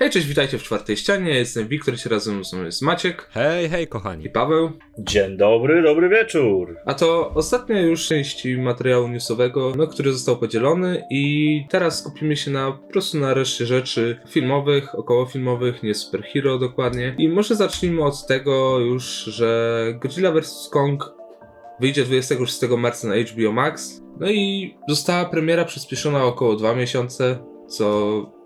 Hej, cześć, witajcie w czwartej ścianie. Jestem Wiktor, się razem ze mną jest Maciek Hej, hej i kochani. Paweł. Dzień dobry, dobry wieczór. A to ostatnia już część materiału newsowego, no, który został podzielony i teraz skupimy się na po prostu na reszcie rzeczy filmowych, okołofilmowych, nie superhero dokładnie. I może zacznijmy od tego już, że Godzilla vs. Kong wyjdzie 26 marca na HBO Max. No i została premiera przyspieszona o około 2 miesiące, co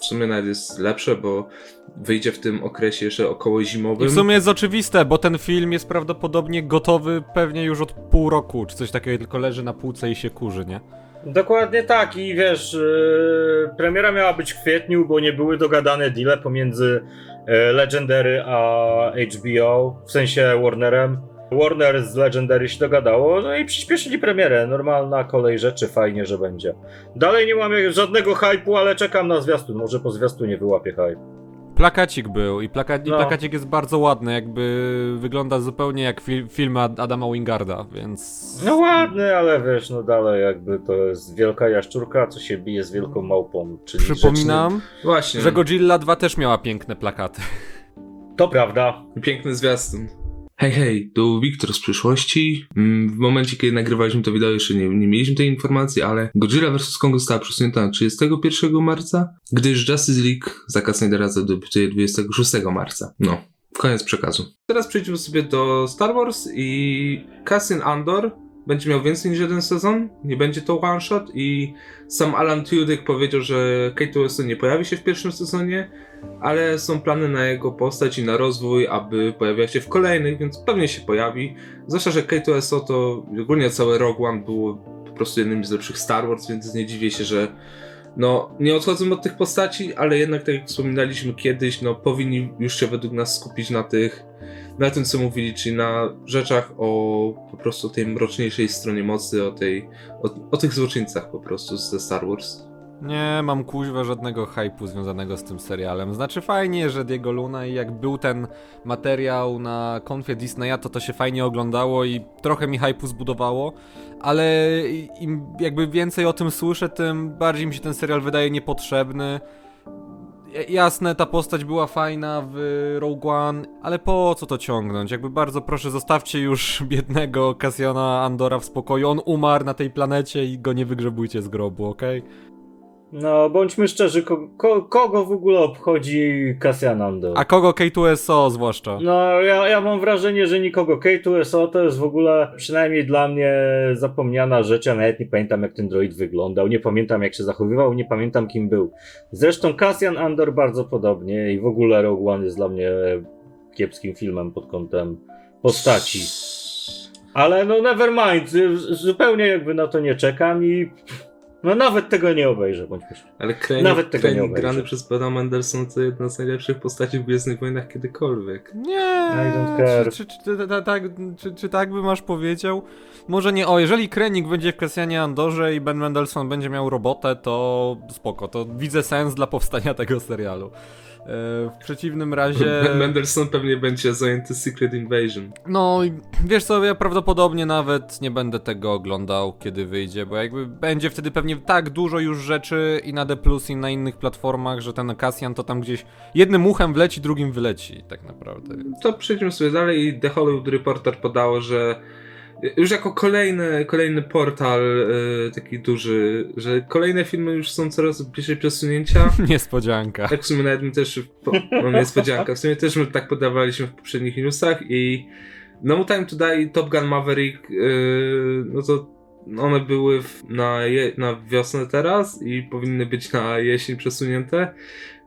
w sumie nawet jest lepsze, bo wyjdzie w tym okresie jeszcze około I zimowym. w sumie jest oczywiste, bo ten film jest prawdopodobnie gotowy pewnie już od pół roku, czy coś takiego, tylko leży na półce i się kurzy, nie? Dokładnie tak i wiesz, yy, premiera miała być w kwietniu, bo nie były dogadane deale pomiędzy yy, Legendary a HBO, w sensie Warnerem. Warner z Legendary się dogadało, no i przyspieszyli premierę. Normalna kolej rzeczy, fajnie, że będzie. Dalej nie mamy żadnego hypu, ale czekam na zwiastun. Może po zwiastunie wyłapię hype. Plakacik był i, plaka i No. plakacik jest bardzo ładny, jakby wygląda zupełnie jak fil film Ad- Adama Wingarda, więc... No ładny, ale wiesz, no dalej jakby to jest wielka jaszczurka, co się bije z wielką małpą, czyli Przypominam, Właśnie. że Godzilla 2 też miała piękne plakaty. To prawda. Piękny zwiastun. Hej, hej, tu Wiktor z przyszłości. Mm, W momencie, kiedy nagrywaliśmy to wideo, jeszcze nie, nie mieliśmy tej informacji, ale Godzilla vs. Kong została przesunięta na 31 marca, gdyż Justice League Zaka Snydera zadebiutuje 26 marca. No, koniec przekazu. Teraz przejdźmy sobie do Star Wars i Cassian Andor będzie miał więcej niż jeden sezon, nie będzie to one shot i sam Alan Tudyk powiedział, że Kate Winslet nie pojawi się w pierwszym sezonie, ale są plany na jego postać i na rozwój, aby pojawiała się w kolejnych, więc pewnie się pojawi. Zwłaszcza, że K2SO to ogólnie całe Rogue One było po prostu jednym z lepszych Star Wars, więc nie dziwię się, że no, nie odchodzą od tych postaci, ale jednak, tak jak wspominaliśmy kiedyś, no, powinni już się według nas skupić na tych, na tym, co mówili, czyli na rzeczach o po prostu tej mroczniejszej stronie mocy, o tej, o, o tych złoczyńcach po prostu ze Star Wars. Nie mam kuźwa żadnego hypu związanego z tym serialem. Znaczy fajnie, że Diego Luna i jak był ten materiał na konfie Disneya, to to się fajnie oglądało i trochę mi hypu zbudowało, ale im jakby więcej o tym słyszę, tym bardziej mi się ten serial wydaje niepotrzebny. Jasne, ta postać była fajna w Rogue One, ale po co to ciągnąć? Jakby bardzo proszę, zostawcie już biednego Cassiana Andora w spokoju. On umarł na tej planecie i go nie wygrzebujcie z grobu, okej? No, bądźmy szczerzy, ko- ko- kogo w ogóle obchodzi Cassian Andor? A kogo K2SO zwłaszcza? No, ja, ja mam wrażenie, że nikogo. K2SO to jest w ogóle, przynajmniej dla mnie, zapomniana rzecz. Ja nawet nie pamiętam, jak ten droid wyglądał, nie pamiętam, jak się zachowywał, nie pamiętam, kim był. Zresztą Cassian Andor bardzo podobnie i w ogóle Rogue One jest dla mnie kiepskim filmem pod kątem postaci. Ale no, never mind, z- zupełnie jakby na to nie czekam i no nawet tego nie obejrzę, bądźmy. Ale Krennic, Nawet tego nie obejrzę. grany przez Bena Mendelsohn to jedna z najlepszych postaci w Gwiezdnych Wojnach kiedykolwiek. Nie, I don't care. Czy, czy, czy, ta- tak, czy, czy tak by masz powiedział? Może nie, o, jeżeli Krennic będzie w Cassianie Andorze i Ben Mendelsohn będzie miał robotę, to spoko, to widzę sens dla powstania tego serialu. E, W przeciwnym razie... Ben Mendelsohn pewnie będzie zajęty Secret Invasion. No, i wiesz co, ja prawdopodobnie nawet nie będę tego oglądał, kiedy wyjdzie, bo jakby będzie wtedy pewnie tak dużo już rzeczy i na D+, i na innych platformach, że ten Cassian to tam gdzieś jednym uchem wleci, drugim wyleci, tak naprawdę. To przejdźmy sobie dalej i The Hollywood Reporter podało, że już jako kolejny, kolejny portal e, taki duży, że kolejne filmy już są coraz bliżej przesunięcia. Niespodzianka. Tak w sumie nawet my też, po, no niespodzianka, w sumie też my tak podawaliśmy w poprzednich newsach i No Time to Die, Top Gun Maverick, yy, no to one były w, na, je, na wiosnę teraz i powinny być na jesień przesunięte.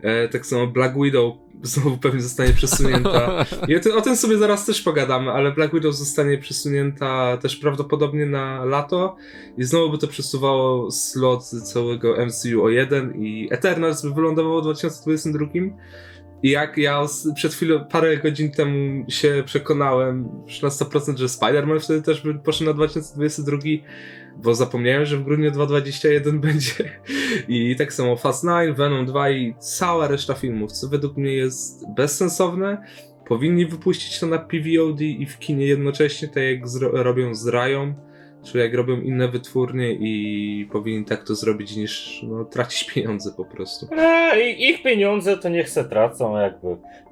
E, tak samo Black Widow znowu pewnie zostanie przesunięta. I o, tym- o tym sobie zaraz też pogadamy, ale Black Widow zostanie przesunięta też prawdopodobnie na lato i znowu by to przesuwało slot całego MCU o jeden i Eternals by wylądowało w 2022. I jak ja przed chwilą, parę godzin temu się przekonałem już na 100%, że Spider-Man wtedy też by poszedł na 2022, bo zapomniałem, że w grudniu 2021 będzie. I tak samo Fast 9, Venom 2 i cała reszta filmów, co według mnie jest bezsensowne. Powinni wypuścić to na PVOD i w kinie jednocześnie, tak jak robią z Rają. Czyli jak robią inne wytwórnie i powinni tak to zrobić niż no, tracić pieniądze po prostu. E, i- ich pieniądze to niech se tracą jakby.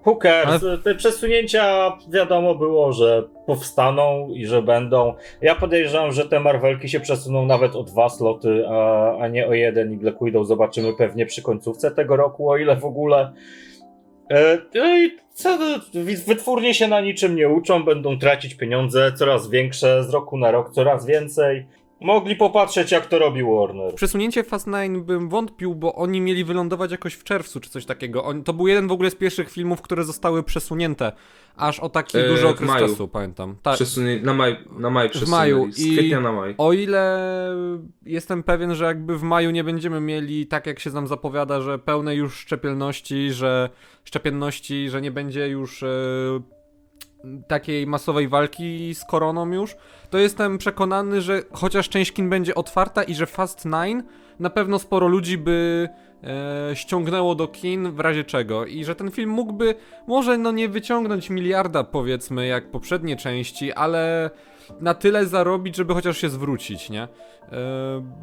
Who cares? Te przesunięcia wiadomo było, że powstaną i że będą. Ja podejrzewam, że te Marvelki się przesuną nawet o dwa sloty, a, a nie o jeden i Black Widow zobaczymy pewnie przy końcówce tego roku, o ile w ogóle. E, no i co, to, wytwórnie się na niczym nie uczą, będą tracić pieniądze coraz większe, z roku na rok coraz więcej. Mogli popatrzeć, jak to robi Warner. Przesunięcie Fast 9 bym wątpił, bo oni mieli wylądować jakoś w czerwcu czy coś takiego. On, to był jeden w ogóle z pierwszych filmów, które zostały przesunięte aż o taki E, duży w okres maju. czasu, pamiętam. Tak. Przesunie, na maj, na maj przesunęli, maju z i- kwietnia na maj. O ile jestem pewien, że jakby w maju nie będziemy mieli, tak jak się nam zapowiada, że pełnej już szczepielności, że szczepienności, że nie będzie już e, takiej masowej walki z koroną już, to jestem przekonany, że chociaż część kin będzie otwarta i że Fast 9 na pewno sporo ludzi by e, ściągnęło do kin w razie czego i że ten film mógłby może no nie wyciągnąć miliarda powiedzmy jak poprzednie części, ale na tyle zarobić, żeby chociaż się zwrócić, nie? E,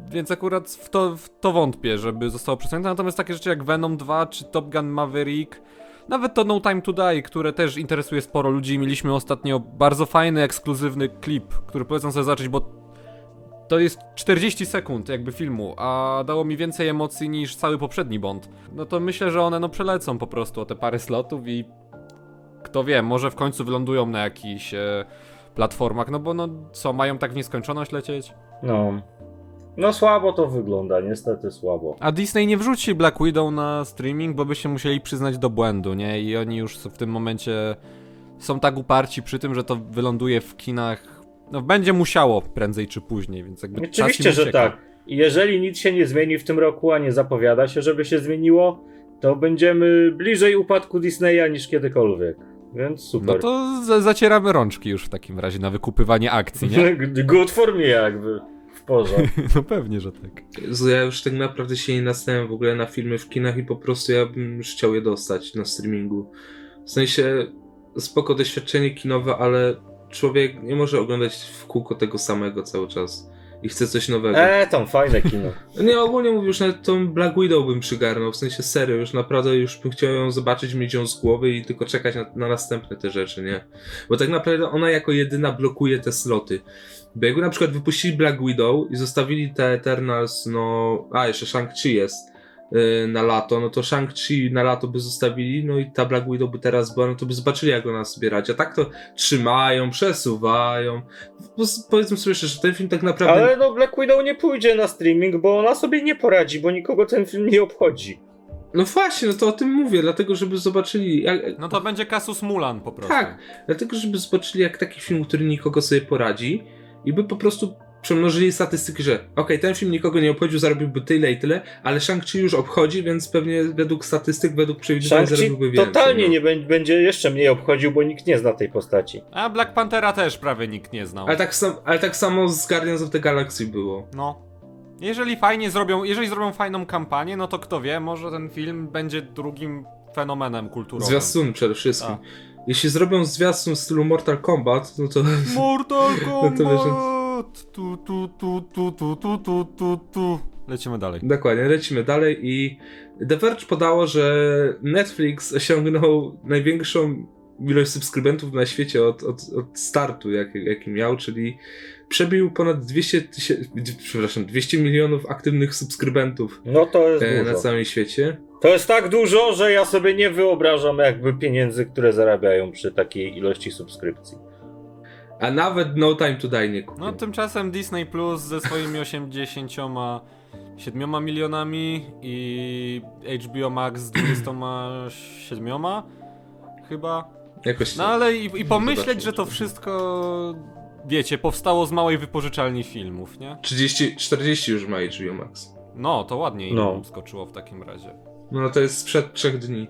więc akurat w to, w to wątpię, żeby zostało przesunięte. Natomiast takie rzeczy jak Venom 2 czy Top Gun Maverick, nawet to No Time to Die, które też interesuje sporo ludzi. Mieliśmy ostatnio bardzo fajny, ekskluzywny klip, który polecam sobie zobaczyć, bo to jest 40 sekund jakby filmu, a dało mi więcej emocji niż cały poprzedni Bond. No to myślę, że one no przelecą po prostu o te parę slotów i kto wie, może w końcu wylądują na jakichś e, platformach, no bo no co, mają tak w nieskończoność lecieć? No. No słabo to wygląda, niestety słabo. A Disney nie wrzuci Black Widow na streaming, bo by się musieli przyznać do błędu, nie? I oni już w tym momencie są tak uparci przy tym, że to wyląduje w kinach. No będzie musiało prędzej czy później, więc jakby Oczywiście, że tak. Jeżeli nic się nie zmieni w tym roku, a nie zapowiada się, żeby się zmieniło, to będziemy bliżej upadku Disneya niż kiedykolwiek. Więc super. No to za- zacieramy rączki już w takim razie na wykupywanie akcji, nie? Good for me jakby. Porządku. No pewnie, że tak. Ja już tak naprawdę się nie nastawiam w ogóle na filmy w kinach i po prostu ja bym już chciał je dostać na streamingu. W sensie spoko doświadczenie kinowe, ale człowiek nie może oglądać w kółko tego samego cały czas i chce coś nowego. E, tam fajne kino. Nie, ogólnie mówię, już nawet tą Black Widow bym przygarnął, w sensie serio, już naprawdę już bym chciał ją zobaczyć, mieć ją z głowy i tylko czekać na, na następne te rzeczy, nie? Bo tak naprawdę ona jako jedyna blokuje te sloty. Bo jakby na przykład wypuścili Black Widow i zostawili te Eternals, no... A, jeszcze Shang-Chi jest yy, na lato, no to Shang-Chi na lato by zostawili, no i ta Black Widow by teraz była, no to by zobaczyli jak ona sobie radzi. A tak to trzymają, przesuwają. Bo, powiedzmy sobie szczerze, że ten film tak naprawdę... Ale no Black Widow nie pójdzie na streaming, bo ona sobie nie poradzi, bo nikogo ten film nie obchodzi. No właśnie, no to o tym mówię, dlatego żeby zobaczyli. Jak, No to będzie Kasus Mulan po prostu. Tak, dlatego żeby zobaczyli jak taki film, który nikogo sobie poradzi i by po prostu przemnożyli statystyki, że okej, ten film nikogo nie obchodził, zarobiłby tyle i tyle, ale Shang-Chi już obchodzi, więc pewnie według statystyk, według przewidywań zarobiłby Shang-Chi więcej. totalnie no. nie bę- będzie jeszcze mniej obchodził, bo nikt nie zna tej postaci. A Black Panthera też prawie nikt nie znał. Ale tak, sam, ale tak samo z Guardians of the Galaxy było. No. Jeżeli fajnie zrobią, jeżeli zrobią fajną kampanię, no to kto wie, może ten film będzie drugim fenomenem kulturowym. Zwiastun przede wszystkim. A. Jeśli zrobią zwiastun w stylu Mortal Kombat, no to Mortal No to wiesz, Kombat! Tu, tu, tu, tu, tu, tu, tu, tu, tu. Lecimy dalej. Dokładnie, lecimy dalej i The Verge podało, że Netflix osiągnął największą ilość subskrybentów na świecie od, od, od startu, jak, jaki miał, czyli przebił ponad 200 tysięcy, przepraszam, 200 milionów aktywnych subskrybentów No to jest e, na dużo. całym świecie. To jest tak dużo, że ja sobie nie wyobrażam jakby pieniędzy, które zarabiają przy takiej ilości subskrypcji. A nawet No Time to Die nie kupił. No tymczasem Disney Plus ze swoimi 87 milionami i HBO Max z 27 chyba. Jakoś No ale i, i pomyśleć, że to wszystko wiecie, powstało z małej wypożyczalni filmów, nie? 30, 40 już ma HBO Max. No, to ładnie No. im skoczyło w takim razie. No to jest sprzed trzech dni.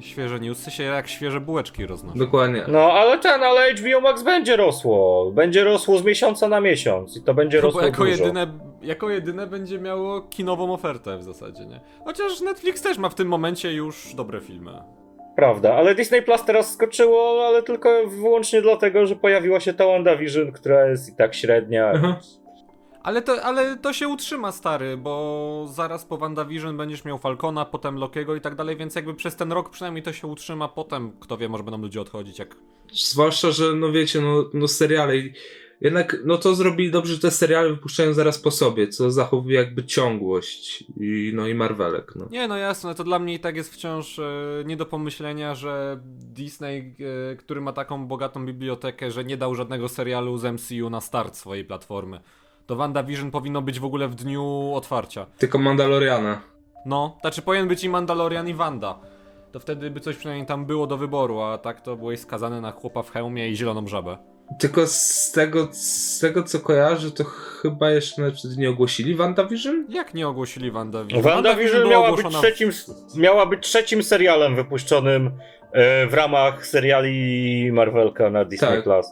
Świeże newsy się jak świeże bułeczki roznoszą. Dokładnie. No ale ten, ale HBO Max będzie rosło. Będzie rosło z miesiąca na miesiąc i to będzie No bo rosło jako dużo. jedyne, jako jedyne będzie miało kinową ofertę w zasadzie, nie? Chociaż Netflix też ma w tym momencie już dobre filmy. Prawda, ale Disney Plus teraz skoczyło, ale tylko wyłącznie dlatego, że pojawiła się ta WandaVision, która jest i tak średnia. Aha. Ale to, ale to się utrzyma, stary, bo zaraz po WandaVision będziesz miał Falcona, potem Lokiego i tak dalej, więc jakby przez ten rok przynajmniej to się utrzyma, potem kto wie, może będą ludzie odchodzić, jak... Zwłaszcza, że no wiecie, no, no seriale. Jednak no to zrobili dobrze, że te seriale wypuszczają zaraz po sobie, co zachowuje jakby ciągłość i no i Marvelek, no. Nie, no jasne, to dla mnie i tak jest wciąż e, nie do pomyślenia, że Disney, e, który ma taką bogatą bibliotekę, że nie dał żadnego serialu z MCU na start swojej platformy. To WandaVision powinno być w ogóle w dniu otwarcia. Tylko Mandaloriana. No, znaczy powinien być i Mandalorian i Wanda. To wtedy by coś przynajmniej tam było do wyboru, a tak to byłeś skazany na chłopa w hełmie i zieloną żabę. Tylko z tego, z tego co kojarzę, to chyba jeszcze nie ogłosili WandaVision? Jak nie ogłosili WandaVision? WandaVision była miała być, ogłoszona w- trzecim, miała być trzecim serialem wypuszczonym e, w ramach seriali Marvelka na Disney Tak. Plus.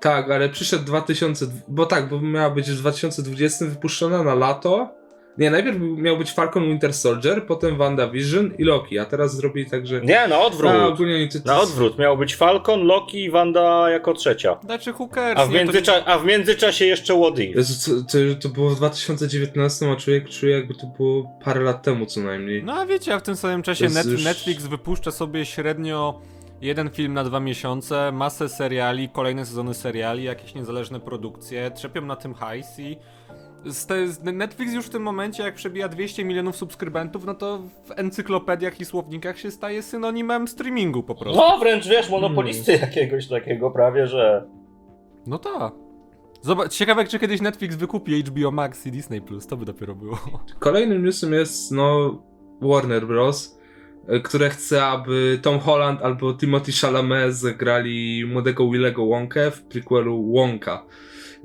Tak, ale przyszedł 2000, bo tak, bo miała być w 2020 wypuszczona na lato. Nie, najpierw miał być Falcon Winter Soldier, potem WandaVision i Loki, a teraz zrobili tak, że... Nie, na odwrót. A, ogólnie oni to, Na odwrót. Miał być Falcon, Loki i Wanda jako trzecia. Znaczy cares, A w, nie, to międzycza- a w międzyczasie jeszcze. Jezu, co, to, to było w 2019, a człowiek czuje jakby to było parę lat temu co najmniej. No a wiecie, a w tym samym czasie To Net już- Netflix wypuszcza sobie średnio jeden film na dwa miesiące, masę seriali, kolejne sezony seriali, jakieś niezależne produkcje, trzepią na tym hajs i z te, z Netflix już w tym momencie, jak przebija 200 milionów subskrybentów, no to w encyklopediach i słownikach się staje synonimem streamingu po prostu. No wręcz wiesz, monopolisty jakiegoś takiego prawie, że... No tak. Zobacz, ciekawe, czy kiedyś Netflix wykupi HBO Max i Disney+, Plus, to by dopiero było. Kolejnym newsem jest, no, Warner Bros., które chce, aby Tom Holland albo Timothy Chalamet zagrali młodego Willego Wonkę w prequelu Wonka.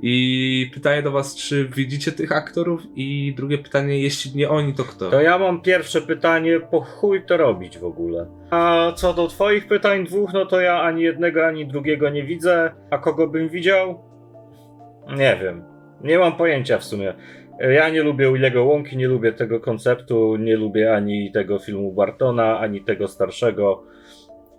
I pytanie do was, czy widzicie tych aktorów? I drugie pytanie, jeśli nie oni, to kto? To ja mam pierwsze pytanie, po chuj to robić w ogóle? A co do twoich pytań dwóch, no to ja ani jednego, ani drugiego nie widzę. A kogo bym widział? Nie wiem. Nie mam pojęcia w sumie. Ja nie lubię Willego Łąki, nie lubię tego konceptu, nie lubię ani tego filmu Bartona, ani tego starszego.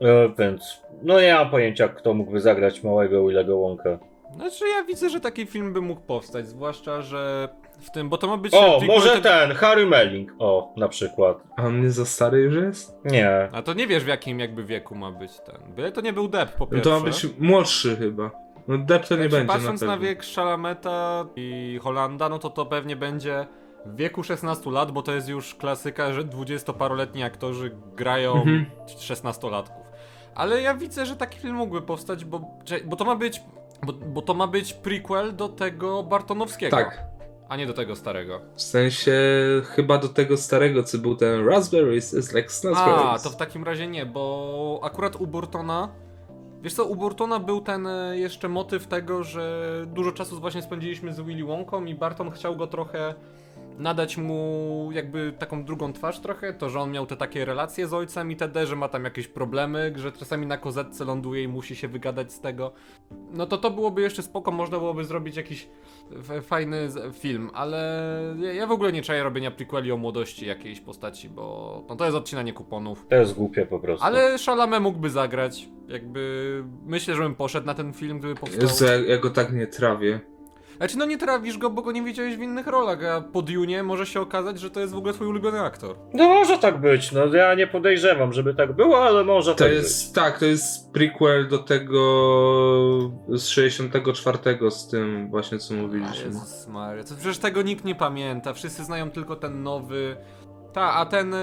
E, Więc no nie mam pojęcia, kto mógłby zagrać małego Willego Łąka. Znaczy ja widzę, że taki film by mógł powstać, zwłaszcza, że w tym, bo to ma być... O, może tego- ten, Harry Melling. O, na przykład. A on nie za stary już jest? Nie. A to nie wiesz w jakim jakby wieku ma być ten. Byle to nie był Depp po No pierwsze. to ma być młodszy chyba. No Depp to nie Znaczy, będzie Patrząc na na, wiek Shalameta i Holanda, no to to pewnie będzie w wieku 16 lat, bo to jest już klasyka, że 20-paroletni aktorzy grają Mhm. 16-latków. Ale ja widzę, że taki film mógłby powstać, bo, bo to ma być... Bo, bo to ma być prequel do tego Bartonowskiego, Tak. a nie do tego starego. W sensie chyba do tego starego, co był ten Raspberries, is like A, Snazberries. to w takim razie nie, bo akurat u Burtona. Wiesz co, u Burtona był ten e, jeszcze motyw tego, że dużo czasu właśnie spędziliśmy z Willy Wonką i Barton chciał go trochę nadać mu jakby taką drugą twarz trochę, to że on miał te takie relacje z ojcem itd., że ma tam jakieś problemy, że czasami na kozetce ląduje i musi się wygadać z tego. No to to byłoby jeszcze spoko, można byłoby zrobić jakiś fajny film, ale ja, ja w ogóle nie czaję robienia prequeli o młodości jakiejś postaci, bo no to jest odcinanie kuponów. To jest głupie po prostu. Ale Chalamet mógłby zagrać, jakby myślę, że bym poszedł na ten film, gdyby powstał. Jezu, ja, ja go tak nie trawię. Znaczy no nie trawisz go, bo go nie widziałeś w innych rolach, a po Dune może się okazać, że to jest w ogóle twój ulubiony aktor. No może tak być, no ja nie podejrzewam, żeby tak było, ale może To tak jest, tak, to jest prequel do tego z 64 z tym właśnie co mówiliśmy. Jezus Maria, to przecież tego nikt nie pamięta, wszyscy znają tylko ten nowy. Ta, a ten, y,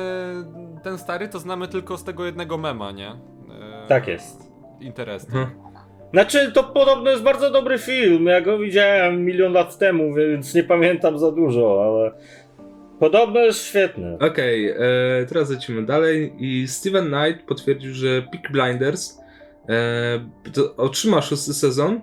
ten stary to znamy tylko z tego jednego mema, nie? Y, Tak jest. Interesting. Mhm. Znaczy, to podobno jest bardzo dobry film, ja go widziałem milion lat temu, więc nie pamiętam za dużo, ale podobno jest świetny. Okej, e, teraz lecimy dalej i Steven Knight potwierdził, że Peak Blinders e, otrzyma szósty sezon,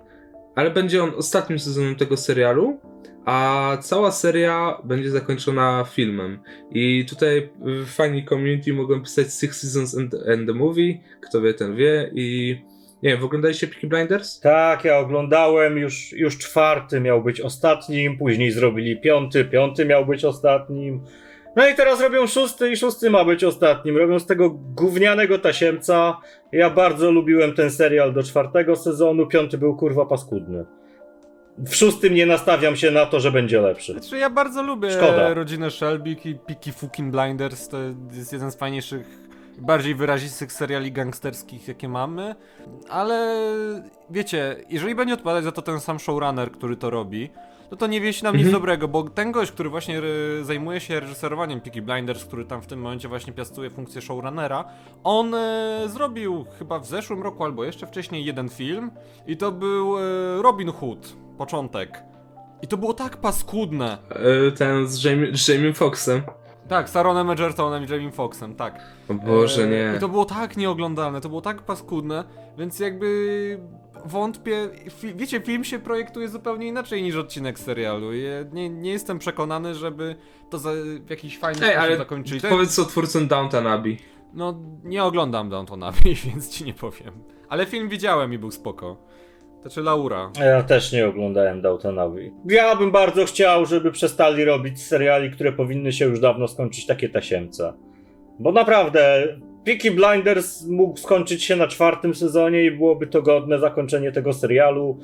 ale będzie on ostatnim sezonem tego serialu, a cała seria będzie zakończona filmem. I tutaj fani community mogą pisać Six Seasons and, and the Movie, kto wie ten wie i nie wiem, oglądaliście Peaky Blinders? Tak, ja oglądałem, już, już czwarty miał być ostatnim, później zrobili piąty, piąty miał być ostatnim. No i teraz robią szósty i szósty ma być ostatnim. Robią z tego gównianego tasiemca. Ja bardzo lubiłem ten serial do czwartego sezonu, piąty był kurwa paskudny. w szóstym nie nastawiam się na to, że będzie lepszy. Znaczy ja bardzo lubię Szkoda. rodzinę Shelby i Peaky Fucking Blinders, to jest jeden z fajniejszych, bardziej wyrazistych seriali gangsterskich, jakie mamy, ale wiecie, jeżeli będzie odpowiadać za to ten sam showrunner, który to robi, to to nie wieści nam nic Mhm. dobrego, bo ten gość, który właśnie zajmuje się reżyserowaniem Peaky Blinders, który tam w tym momencie właśnie piastuje funkcję showrunnera, on e, zrobił chyba w zeszłym roku albo jeszcze wcześniej jeden film i to był e, Robin Hood, początek. I to było tak paskudne. E, Ten z Jamie, Jamie Foxxem. Tak, z Aaronem Edgertonem i Jamie Foxxem, tak. O Boże, E, nie. I to było tak nieoglądalne, to było tak paskudne, więc jakby wątpię. Fi, wiecie, film się projektuje zupełnie inaczej niż odcinek serialu. Ja nie, nie jestem przekonany, żeby to za, w jakiś fajny Ej, sposób zakończyli. Powiedz co twórcą Downton Abbey. No, nie oglądam Downton Abbey, więc ci nie powiem. Ale film widziałem i był spoko. Znaczy Laura. Ja też nie oglądałem Abbey. Ja bym bardzo chciał, żeby przestali robić seriali, które powinny się już dawno skończyć, takie tasiemce. Bo naprawdę, Peaky Blinders mógł skończyć się na czwartym sezonie i byłoby to godne zakończenie tego serialu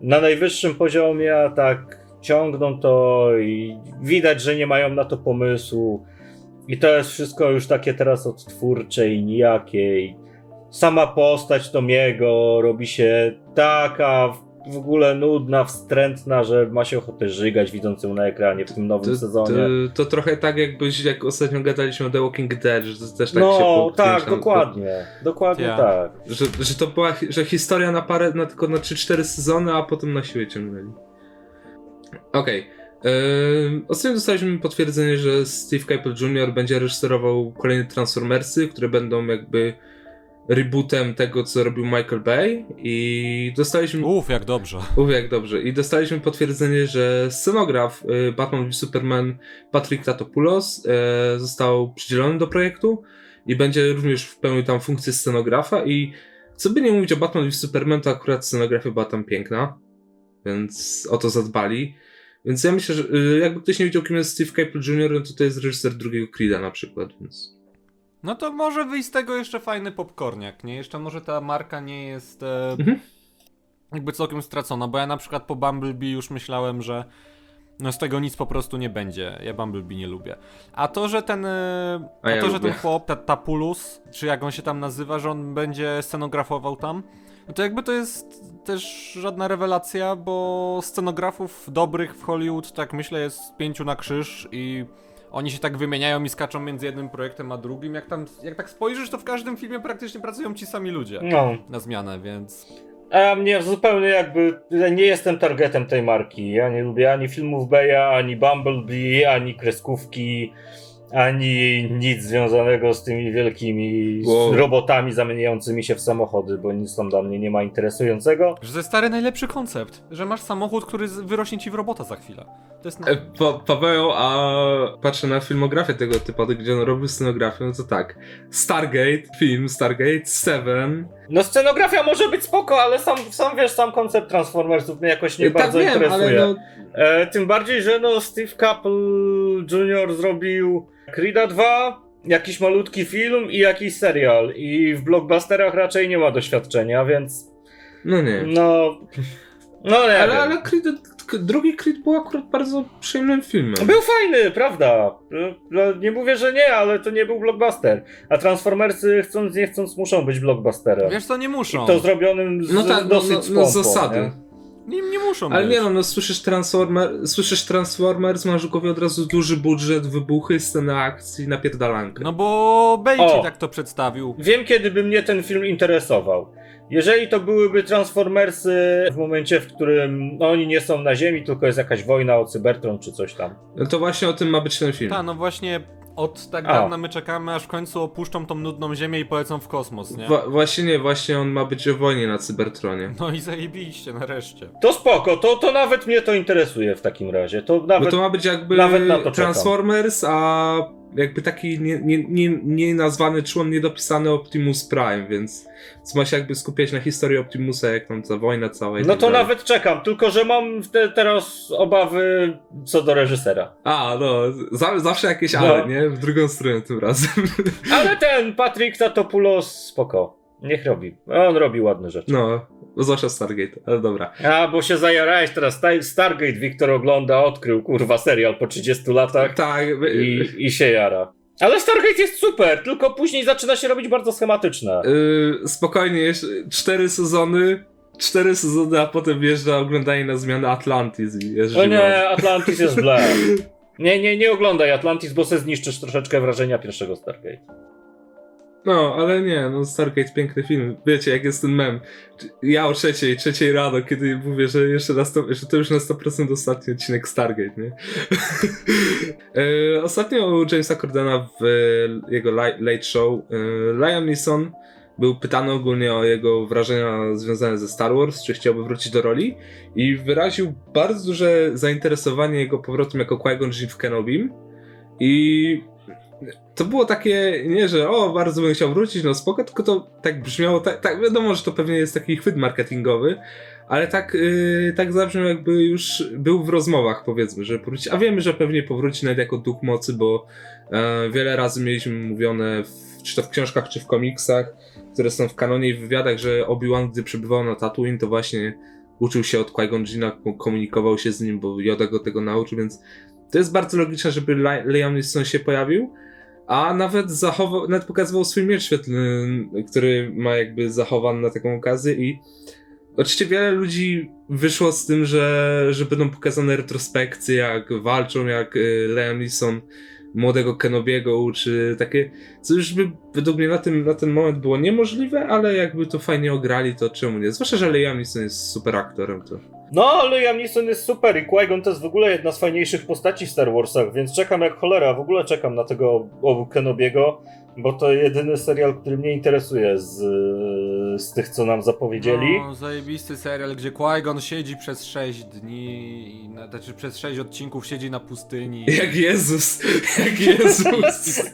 na najwyższym poziomie, a tak ciągną to i widać, że nie mają na to pomysłu. I to jest wszystko już takie teraz odtwórcze i nijakie. I sama postać Tomiego robi się taka w- ogóle nudna, wstrętna, że ma się ochotę żygać widząc ją na ekranie w tym nowym To, sezonie. to, to trochę tak jakbyś, jak ostatnio gadaliśmy o The Walking Dead, że to też tak się no, tak, podkręca. dokładnie. Dokładnie Ja. tak. Że, że to była że historia na parę, na tylko na 3-4 sezony, a potem na siłę ciągnęli. Okej. Ym, Ostatnio dostaliśmy potwierdzenie, że Steve Caple Jr. będzie reżyserował kolejne Transformersy, które będą jakby rebootem tego, co robił Michael Bay i dostaliśmy... Uff, jak dobrze. Uf, jak dobrze. I dostaliśmy potwierdzenie, że scenograf y, Batman v Superman Patrick Tatopoulos y, został przydzielony do projektu i będzie również pełnił tam funkcję scenografa i co by nie mówić o Batman v Superman, to akurat scenografia była tam piękna, więc o to zadbali. Więc ja myślę, że y, jakby ktoś nie wiedział, kim jest Steve Caple Jr., no to to jest reżyser drugiego Creed'a na przykład, więc... No to może wyjść z tego jeszcze fajny popcorniak, nie? Jeszcze może ta marka nie jest e, Mhm. jakby całkiem stracona, bo ja na przykład po Bumblebee już myślałem, że no z tego nic po prostu nie będzie. Ja Bumblebee nie lubię. A to, że ten e, A a ja to, że ten chłop, ta, Tapulus, czy jak on się tam nazywa, że on będzie scenografował tam, no to jakby to jest też żadna rewelacja, bo scenografów dobrych w Hollywood, tak myślę, jest pięciu na krzyż i oni się tak wymieniają i skaczą między jednym projektem a drugim. Jak tam, jak tak spojrzysz, to w każdym filmie praktycznie pracują ci sami ludzie No. na zmianę, więc... A mnie zupełnie jakby. ja Nie jestem targetem tej marki. Ja nie lubię ani filmów Beya, ani Bumblebee, ani kreskówki, ani nic związanego z tymi wielkimi Wow. robotami zamieniającymi się w samochody, bo nic tam dla mnie nie ma interesującego. Że to jest stary najlepszy koncept, że masz samochód, który wyrośnie ci w robota za chwilę. To jest... E, Pa Paweł, a patrzę na filmografię tego typu, gdzie on robił scenografię, no to tak. Stargate, film Stargate, Seven. No scenografia może być spoko, ale sam, sam wiesz, sam koncept Transformersów mnie jakoś nie tak bardzo wiem, interesuje. no, E, tym bardziej, że no Steve Caple Jr. zrobił Creed'a 2, jakiś malutki film i jakiś serial. I w blockbusterach raczej nie ma doświadczenia, więc no nie. no... No nie Ale, ale Creed, drugi Creed był akurat bardzo przyjemnym filmem. Był fajny, prawda? No, nie mówię, że nie, ale to nie był blockbuster. A Transformersy chcąc nie chcąc muszą być blockbusterem. Wiesz co, nie muszą. I to zrobionym z No tak, no, dosyć no, z no pompą, z zasady. nie? Nie, nie muszą Ale być. nie no, no słyszysz, Transformer, słyszysz Transformers, masz w od razu duży budżet, wybuchy, sceny akcji, napierdalankę. No bo Bejci tak to przedstawił. Wiem, kiedy by mnie ten film interesował. Jeżeli to byłyby Transformersy w momencie, w którym no, oni nie są na Ziemi, tylko jest jakaś wojna o Cybertron czy coś tam. No to właśnie o tym ma być ten film. Ta, no właśnie od tak A. dawna my czekamy, aż w końcu opuszczą tą nudną ziemię i polecą w kosmos, nie? Wa- właśnie nie, właśnie on ma być o wojnie na Cybertronie. No i zajebiście, nareszcie. To spoko, to, to nawet mnie to interesuje w takim razie. To Bo nawet... to ma być jakby nawet na to czekam. Transformers, a jakby taki nie, nie, nie, nie nazwany człon niedopisany Optimus Prime, więc, więc ma się jakby skupiać na historii Optimusa, jak tam ta wojna cała No tak to dalej. nawet czekam, tylko że mam te, teraz obawy co do reżysera. A, no, za, zawsze jakieś No. ale, nie? W drugą stronę tym razem. Ale ten Patrick Tatopoulos spoko. Niech robi. On robi ładne rzeczy. No, zwłaszcza Stargate, ale dobra. A, bo się zajarałeś teraz. Star- Stargate Wiktor ogląda, odkrył, kurwa, serial po 30 latach Tak, i, i się jara. Ale Stargate jest super, tylko później zaczyna się robić bardzo schematyczne. Yy, spokojnie, jeszcze cztery sezony, cztery sezony, a potem wjeżdża oglądanie na zmianę Atlantis O nie, Atlantis jest ble. Nie, nie, nie oglądaj Atlantis, bo se zniszczysz troszeczkę wrażenia pierwszego Stargate. No, ale nie, no Stargate piękny film. Wiecie, jak jest ten mem. Ja o trzeciej, trzeciej rano, kiedy mówię, że jeszcze na 100, że to już na 100% ostatni odcinek Stargate, nie? e, ostatnio u Jamesa Cordena w e, jego Late Show e, Liam Neeson był pytany ogólnie o jego wrażenia związane ze Star Wars, czy chciałby wrócić do roli i wyraził bardzo duże zainteresowanie jego powrotem jako Qui-Gon w Kenobim i to było takie, nie, że o, bardzo bym chciał wrócić, no spoko, tylko to tak brzmiało, tak, tak wiadomo, że to pewnie jest taki chwyt marketingowy, ale tak, yy, tak zabrzmiał jakby już był w rozmowach, powiedzmy, że powróci, a wiemy, że pewnie powróci nawet jako duch mocy, bo e, wiele razy mieliśmy mówione, w, czy to w książkach, czy w komiksach, które są w kanonie i w wywiadach, że Obi-Wan, gdy przebywał na Tatooine, to właśnie uczył się od Qui-Gon komunikował się z nim, bo Yoda go tego nauczył, więc to jest bardzo logiczne, żeby Li- Liam Neeson się pojawił, a nawet zachował, nawet pokazywał swój miecz świetlny, który ma jakby zachowany na taką okazję i oczywiście wiele ludzi wyszło z tym, że, że będą pokazane retrospekcje, jak walczą, jak y, Liam Neeson młodego Kenobiego uczy, takie, co już by według mnie na, tym, na ten moment było niemożliwe, ale jakby to fajnie ograli, to czemu nie? Zwłaszcza, że Liam Neeson jest super aktorem, to... No, ale Liam Neeson jest super i Qui-Gon to jest w ogóle jedna z fajniejszych postaci w Star Warsach, więc czekam jak cholera, w ogóle czekam na tego Kenobiego, bo to jedyny serial, który mnie interesuje z, z tych, co nam zapowiedzieli. No, zajebisty serial, gdzie Qui-Gon siedzi przez 6 dni, i na, znaczy przez 6 odcinków siedzi na pustyni. Jak Jezus! Jak Jezus!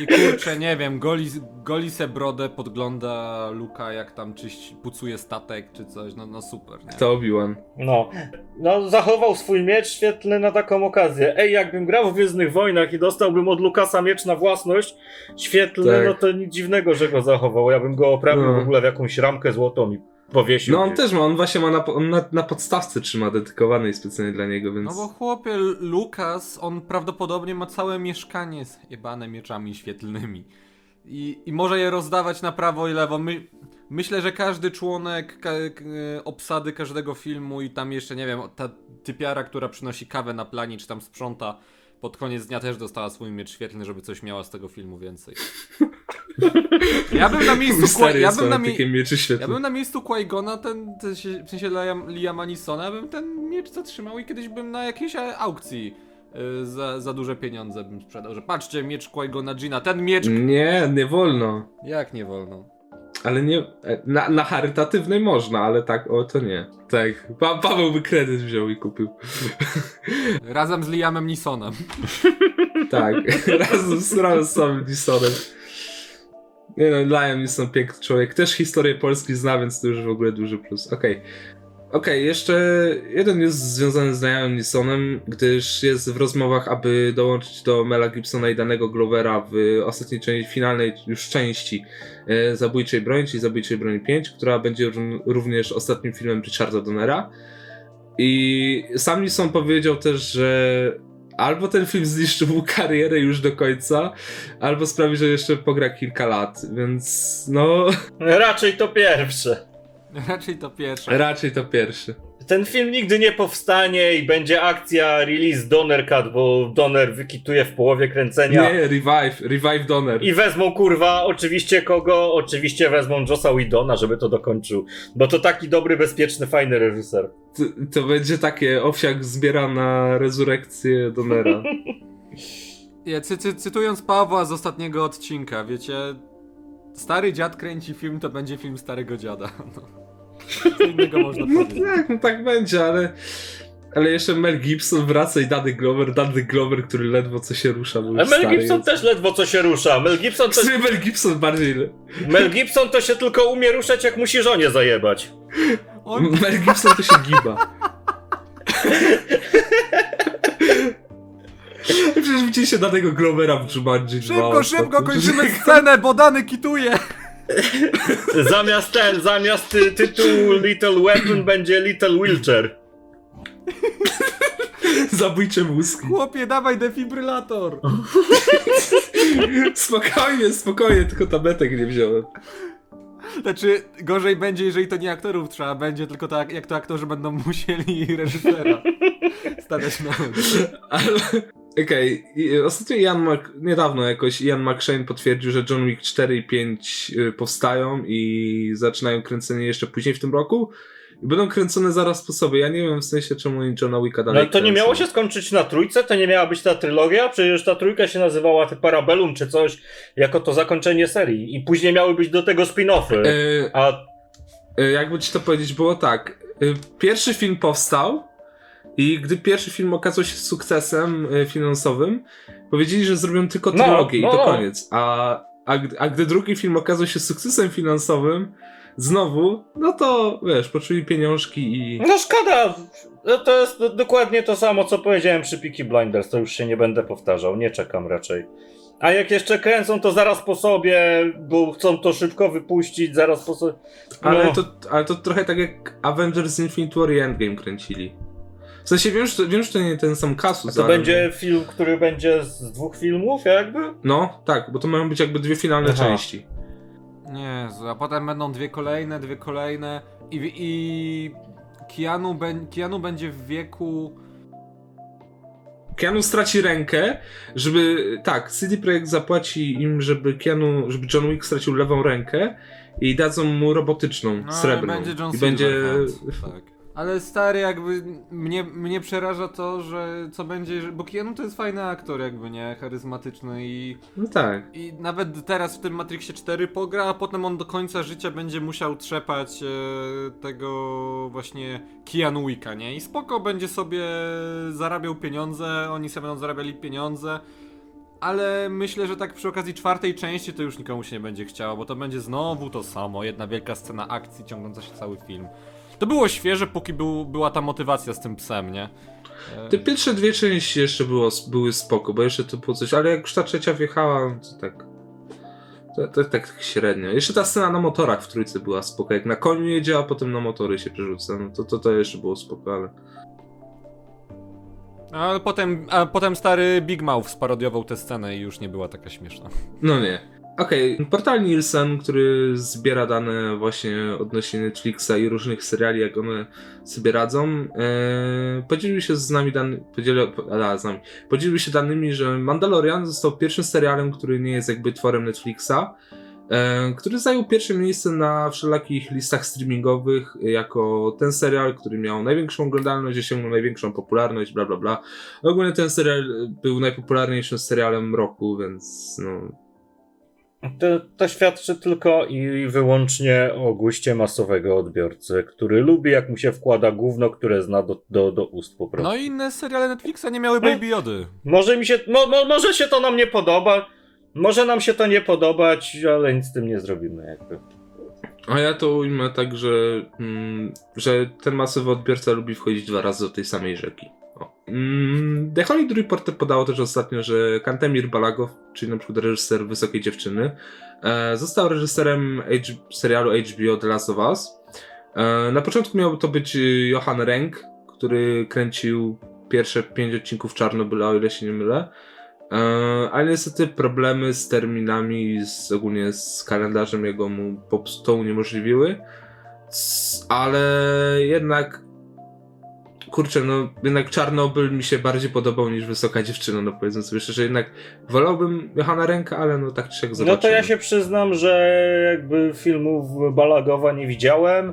I kurczę, nie wiem, goli, goli se brodę, podgląda Luka, jak tam czyś, pucuje statek czy coś, no, no super, nie? To Obi-Wan. No. no, zachował swój miecz świetlny na taką okazję. Ej, jakbym grał w Gwiezdnych Wojnach i dostałbym od Lukasa miecz na własność świetlny, Tak. no to nic dziwnego, że go zachował. Ja bym go oprawił No. w ogóle w jakąś ramkę złotą i powiesił. No on gdzieś. też ma, on właśnie ma na, on na, na podstawce trzyma dedykowanej specjalnie dla niego, więc... No bo chłopie, Lukas, on prawdopodobnie ma całe mieszkanie zjebane mieczami świetlnymi. I, I może je rozdawać na prawo i lewo. My, myślę, że każdy członek ka, k, obsady każdego filmu i tam jeszcze, nie wiem, ta typiara, która przynosi kawę na planie, czy tam sprząta, pod koniec dnia też dostała swój miecz świetlny, żeby coś miała z tego filmu więcej. Ja bym na miejscu, Qui- ja bym na, mi- ja bym na miejscu Qui-Gona, ten, ten, się- w sensie Liam, Liama Neesona, bym ten miecz zatrzymał i kiedyś bym na jakiejś aukcji y, za, za duże pieniądze bym sprzedał, że patrzcie, miecz Qui-Gona Gina, ten miecz... Nie, nie wolno. Jak nie wolno? Ale nie. Na, na charytatywnej można, ale tak, o to nie. Tak. Pa, Paweł by kredyt wziął i kupił. Razem z Liamem Neesonem. Tak. Razem z, razem z samym Neesonem. Nie no, Liam Neeson piękny człowiek. Też historię Polski zna, więc to już w ogóle duży plus. Okej. Okej, jeszcze jeden jest związany z Liamem Neesonem, gdyż jest w rozmowach, aby dołączyć do Mela Gibsona i danego Glovera w ostatniej części, finalnej już części e, Zabójczej Broni, czyli Zabójczej Broni 5, która będzie ró- również ostatnim filmem Richarda Donnera. I sam Neeson powiedział też, że albo ten film zniszczy mu karierę już do końca, albo sprawi, że jeszcze pogra kilka lat, więc no Raczej to pierwsze. Raczej to pierwsze. raczej to pierwszy. Ten film nigdy nie powstanie i będzie akcja release Donner Cut, bo Donner wykituje w połowie kręcenia. Nie, revive, revive Donner. I wezmą kurwa, oczywiście kogo? Oczywiście wezmą Jossa Widona, żeby to dokończył. Bo to taki dobry, bezpieczny, fajny reżyser. To, to będzie takie owsiak zbiera na rezurekcję Donnera. Ja, cy, cy, cytując Pawła z ostatniego odcinka, wiecie, stary dziad kręci film, to będzie film starego dziada. No. Co innego można No powiedzieć. tak, no tak będzie, ale ale jeszcze Mel Gibson wraca i Danny Glover, Danny Glover, który ledwo co się rusza, Mel stary Gibson jest. też ledwo co się rusza. Mel Gibson, to, Który Mel Gibson bardziej... Mel Gibson to się tylko umie ruszać, jak musi żonie zajebać. On, Mel Gibson to się giba. Przecież widzieliście danego Glovera w Jumanji 2 szybko, szybko, ostatnio. kończymy scenę, bo Dany kituje! Zamiast ten, zamiast ty, tytułu Little Weapon będzie Little Wheelchair. Zabójcze mózgi. Chłopie, dawaj defibrylator! Spokojnie, spokojnie, tylko tabletek nie wziąłem. Znaczy, gorzej będzie, jeżeli to nie aktorów trzeba będzie, tylko tak, jak to aktorzy będą musieli reżysera stawiać na nogi. Ale... Okej, i ostatnio Ian Mac... niedawno jakoś Ian McShane potwierdził, że John Wick 4 i 5 y, powstają i zaczynają kręcenie jeszcze później w tym roku. I będą kręcone zaraz po sobie. Ja nie wiem w sensie, czemu oni Johna Wicka dalej No to nie kręcą. miało się skończyć na trójce? To nie miała być ta trylogia? Przecież ta trójka się nazywała ty Parabellum czy coś, jako to zakończenie serii. I później miały być do tego spin-offy. Y, A y, jakby ci to powiedzieć, było tak. Y, pierwszy film powstał i gdy pierwszy film okazał się sukcesem y, finansowym, powiedzieli, że zrobią tylko No, trylogię i no, to no. koniec. A, a, gdy- a gdy drugi film okazał się sukcesem finansowym, znowu, no to wiesz, poczuli pieniążki i. no szkoda! No To jest do- dokładnie to samo, co powiedziałem przy Peaky Blinders. To już się nie będę powtarzał. Nie czekam raczej. A jak jeszcze kręcą, to zaraz po sobie, bo chcą to szybko wypuścić, zaraz po sobie. Ale, No. to, ale to trochę tak jak Avengers Infinity War i Endgame kręcili. W sensie wiem, że to, wiem, że to nie ten sam kasus. To ale- będzie film, który będzie z dwóch filmów, jakby? No, tak, bo to mają być jakby dwie finalne Aha. części. Nie, a potem będą dwie kolejne, dwie kolejne i, i Keanu, ben, Keanu będzie w wieku... Keanu straci rękę, żeby. Tak, CD Projekt zapłaci im, żeby Keanu, żeby John Wick stracił lewą rękę i dadzą mu robotyczną, No, srebrną. będzie John I będzie. Tak. Ale stary, jakby mnie, mnie przeraża to, że co będzie, że- bo Keanu to jest fajny aktor, jakby nie, charyzmatyczny i, No tak. i nawet teraz w tym Matrixie 4 pogra, a potem on do końca życia będzie musiał trzepać e, tego właśnie Keanu Wicka, nie? I spoko będzie sobie zarabiał pieniądze, oni sobie będą zarabiali pieniądze, ale myślę, że tak przy okazji czwartej części to już nikomu się nie będzie chciało, bo to będzie znowu to samo, jedna wielka scena akcji ciągnąca się cały film. To było świeże, póki był, była ta motywacja z tym psem, nie? E, Te pierwsze dwie części jeszcze było, były spoko, bo jeszcze to było coś, ale jak już ta trzecia wjechała, to tak. To, to, tak średnio. Jeszcze ta scena na motorach w trójce była spoko. Jak na koniu jedzie, a potem na motory się przerzuca. No to, to, to jeszcze było spoko, ale. Ale potem, a potem stary Big Mouth sparodiował tę scenę i już nie była taka śmieszna. No nie. Okej, portal Nielsen, który zbiera dane właśnie odnośnie Netflixa i różnych seriali, jak one sobie radzą, e, podzielił się z nami dany, podzielił, a, z nami, podzielił się danymi, że Mandalorian został pierwszym serialem, który nie jest jakby tworem Netflixa, e, który zajął pierwsze miejsce na wszelakich listach streamingowych jako ten serial, który miał największą oglądalność, osiągnął największą popularność, bla bla bla. Ogólnie ten serial był najpopularniejszym serialem roku, więc no, To, to świadczy tylko i wyłącznie o guście masowego odbiorcy, który lubi, jak mu się wkłada gówno, które zna do, do, do ust po prostu. No i inne seriale Netflixa nie miały Baby Jody. Może mi się, mo, mo, może się to nam nie podoba, może nam się to nie podobać, ale nic z tym nie zrobimy jakby. A ja to ujmę tak, że, mm, że ten masowy odbiorca lubi wchodzić dwa razy do tej samej rzeki. Mm, The Hollywood Reporter podało też ostatnio, że Kantemir Balagow, czyli na przykład reżyser Wysokiej Dziewczyny, e, został reżyserem serialu HBO The Last of Us. E, na początku miałby to być Johan Renk, który kręcił pierwsze pięć odcinków Czarnobyla, o ile się nie mylę. E, ale niestety problemy z terminami, z, ogólnie z kalendarzem jego mu to uniemożliwiły. Ale jednak kurczę, no jednak Czarnobyl mi się bardziej podobał niż Wysoka Dziewczyna, no powiedzmy sobie szczerze, jednak wolałbym Johana Ręka, ale no tak czy No zobaczymy. to ja się przyznam, że jakby filmów Balagowa nie widziałem.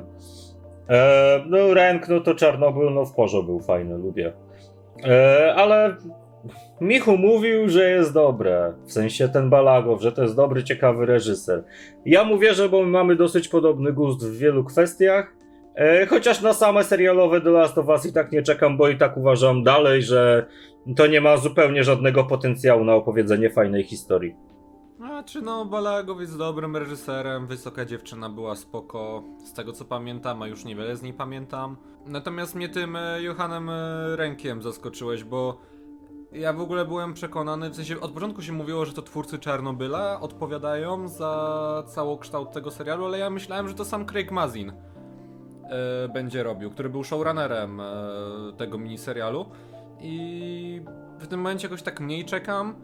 E, no Renk, no to Czarnobyl, no w porze był fajny, lubię. E, ale Michu mówił, że jest dobre. W sensie ten Balagow, że to jest dobry, ciekawy reżyser. Ja mu wierzę, bo my mamy dosyć podobny gust w wielu kwestiach. E, chociaż na same serialowe The Last of Us i tak nie czekam, bo i tak uważam dalej, że to nie ma zupełnie żadnego potencjału na opowiedzenie fajnej historii. A czy no, Balagow jest dobrym reżyserem, Wysoka Dziewczyna była spoko, z tego co pamiętam, a już niewiele z niej pamiętam. Natomiast mnie tym e, Johanem e, Rękiem zaskoczyłeś, bo Ja w ogóle byłem przekonany, w sensie od początku się mówiło, że to twórcy Czarnobyla odpowiadają za całokształt tego serialu, ale ja myślałem, że to sam Craig Mazin e, będzie robił, który był showrunnerem e, tego miniserialu i w tym momencie jakoś tak mniej czekam.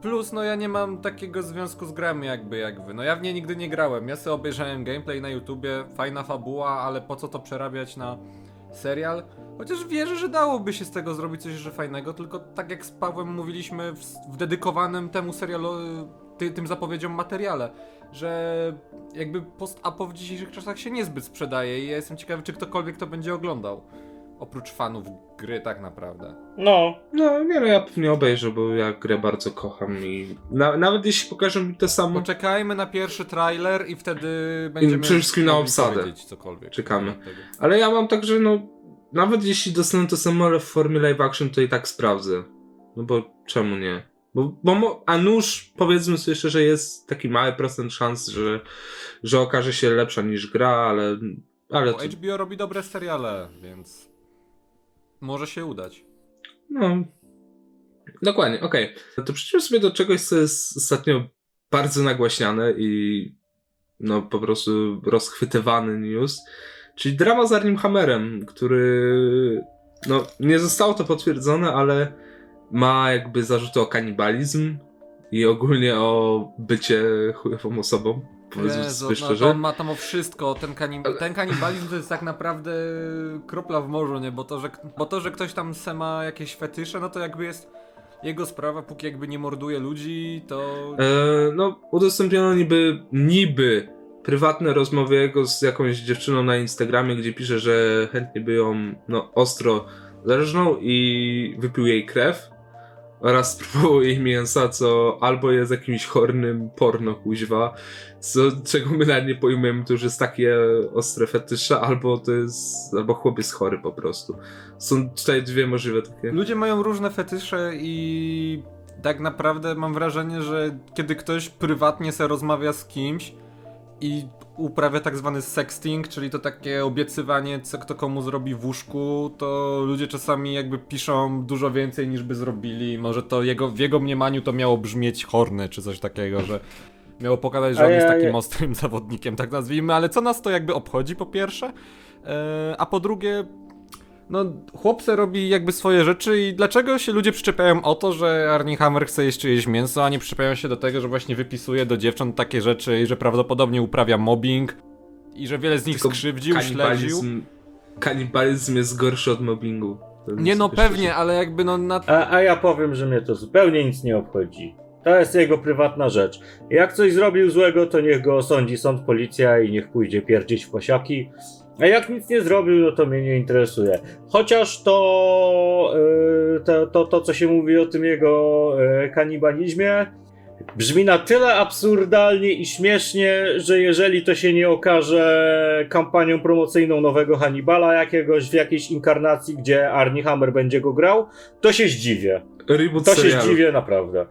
Plus, no ja nie mam takiego związku z grami jakby jak wy. No ja w nie nigdy nie grałem. Ja sobie obejrzałem gameplay na YouTubie, fajna fabuła, ale po co to przerabiać na serial? Chociaż wierzę, że dałoby się z tego zrobić coś jeszcze fajnego, tylko tak jak z Pawłem mówiliśmy w, w dedykowanym temu serialu, ty, tym zapowiedziom materiale, że jakby post-apo w dzisiejszych czasach się niezbyt sprzedaje i ja jestem ciekawy, czy ktokolwiek to będzie oglądał. Oprócz fanów gry tak naprawdę. No, No, nie no, ja pewnie obejrzę, bo ja grę bardzo kocham i na, nawet jeśli pokażą mi to samo, Poczekajmy na pierwszy trailer i wtedy będziemy przede wszystkim na obsadę. cokolwiek. Czekamy. ale ja mam tak, że no, nawet jeśli dostanę to samo, ale w formie live action, to i tak sprawdzę. No bo czemu nie? Bo, bo a nóż, powiedzmy sobie szczerze, jest taki mały procent szans, że, że okaże się lepsza niż gra, ale, ale Bo to, HBO robi dobre seriale, więc może się udać. No. Dokładnie, okej. No to przejdźmy sobie do czegoś, co jest ostatnio bardzo nagłaśniane i no po prostu rozchwytywany news, czyli drama z Arnim Hammerem, który no nie zostało to potwierdzone, ale ma jakby zarzuty o kanibalizm i ogólnie o bycie chujową osobą. Powiedzmy Jezu, sobie no, szczerze. to on ma tam o wszystko. Ten, kanib- ten kanibalizm to jest tak naprawdę kropla w morzu, nie? Bo to, że, bo to, że ktoś tam se ma jakieś fetysze, no to jakby jest jego sprawa, póki jakby nie morduje ludzi, to... E, no, udostępniono niby, niby prywatne rozmowy jego z jakąś dziewczyną na Instagramie, gdzie pisze, że chętnie by ją no, ostro zależną i wypił jej krew oraz spróbował jej mięsa, co albo jest jakimś chornym porno kuźwa, co, czego my nawet nie pojmujemy, to już jest takie ostre fetysze, albo to jest, albo chłop jest chory po prostu. Są tutaj dwie możliwe takie. Ludzie mają różne fetysze i tak naprawdę mam wrażenie, że kiedy ktoś prywatnie se rozmawia z kimś i uprawia tak zwany sexting, czyli to takie obiecywanie, co kto komu zrobi w łóżku, to ludzie czasami jakby piszą dużo więcej niż by zrobili. Może to jego, w jego mniemaniu to miało brzmieć horny czy coś takiego, że miało pokazać, że on jest takim ostrym zawodnikiem, tak nazwijmy, ale co nas to jakby obchodzi po pierwsze? E, a po drugie, no, chłopce robi jakby swoje rzeczy i dlaczego się ludzie przyczepiają o to, że Arnie Hammer chce jeść czyjeś mięso, a nie przyczepiają się do tego, że właśnie wypisuje do dziewcząt takie rzeczy i że prawdopodobnie uprawia mobbing i że wiele z nich Tylko skrzywdził, śledził. kanibalizm, kanibalizm jest gorszy od mobbingu. Nie no, pewnie, ale jakby no na... a, a ja powiem, że mnie to zupełnie nic nie obchodzi. To jest jego prywatna rzecz. Jak coś zrobił złego, to niech go osądzi sąd, policja i niech pójdzie pierdzić w posiaki. A jak nic nie zrobił, no to mnie nie interesuje. Chociaż to, yy, to, to, to co się mówi o tym jego yy, kanibalizmie, brzmi na tyle absurdalnie i śmiesznie, że jeżeli to się nie okaże kampanią promocyjną nowego Hannibala jakiegoś w jakiejś inkarnacji, gdzie Arnie Hammer będzie go grał, to się zdziwię. Reboot To się serialu. zdziwię naprawdę.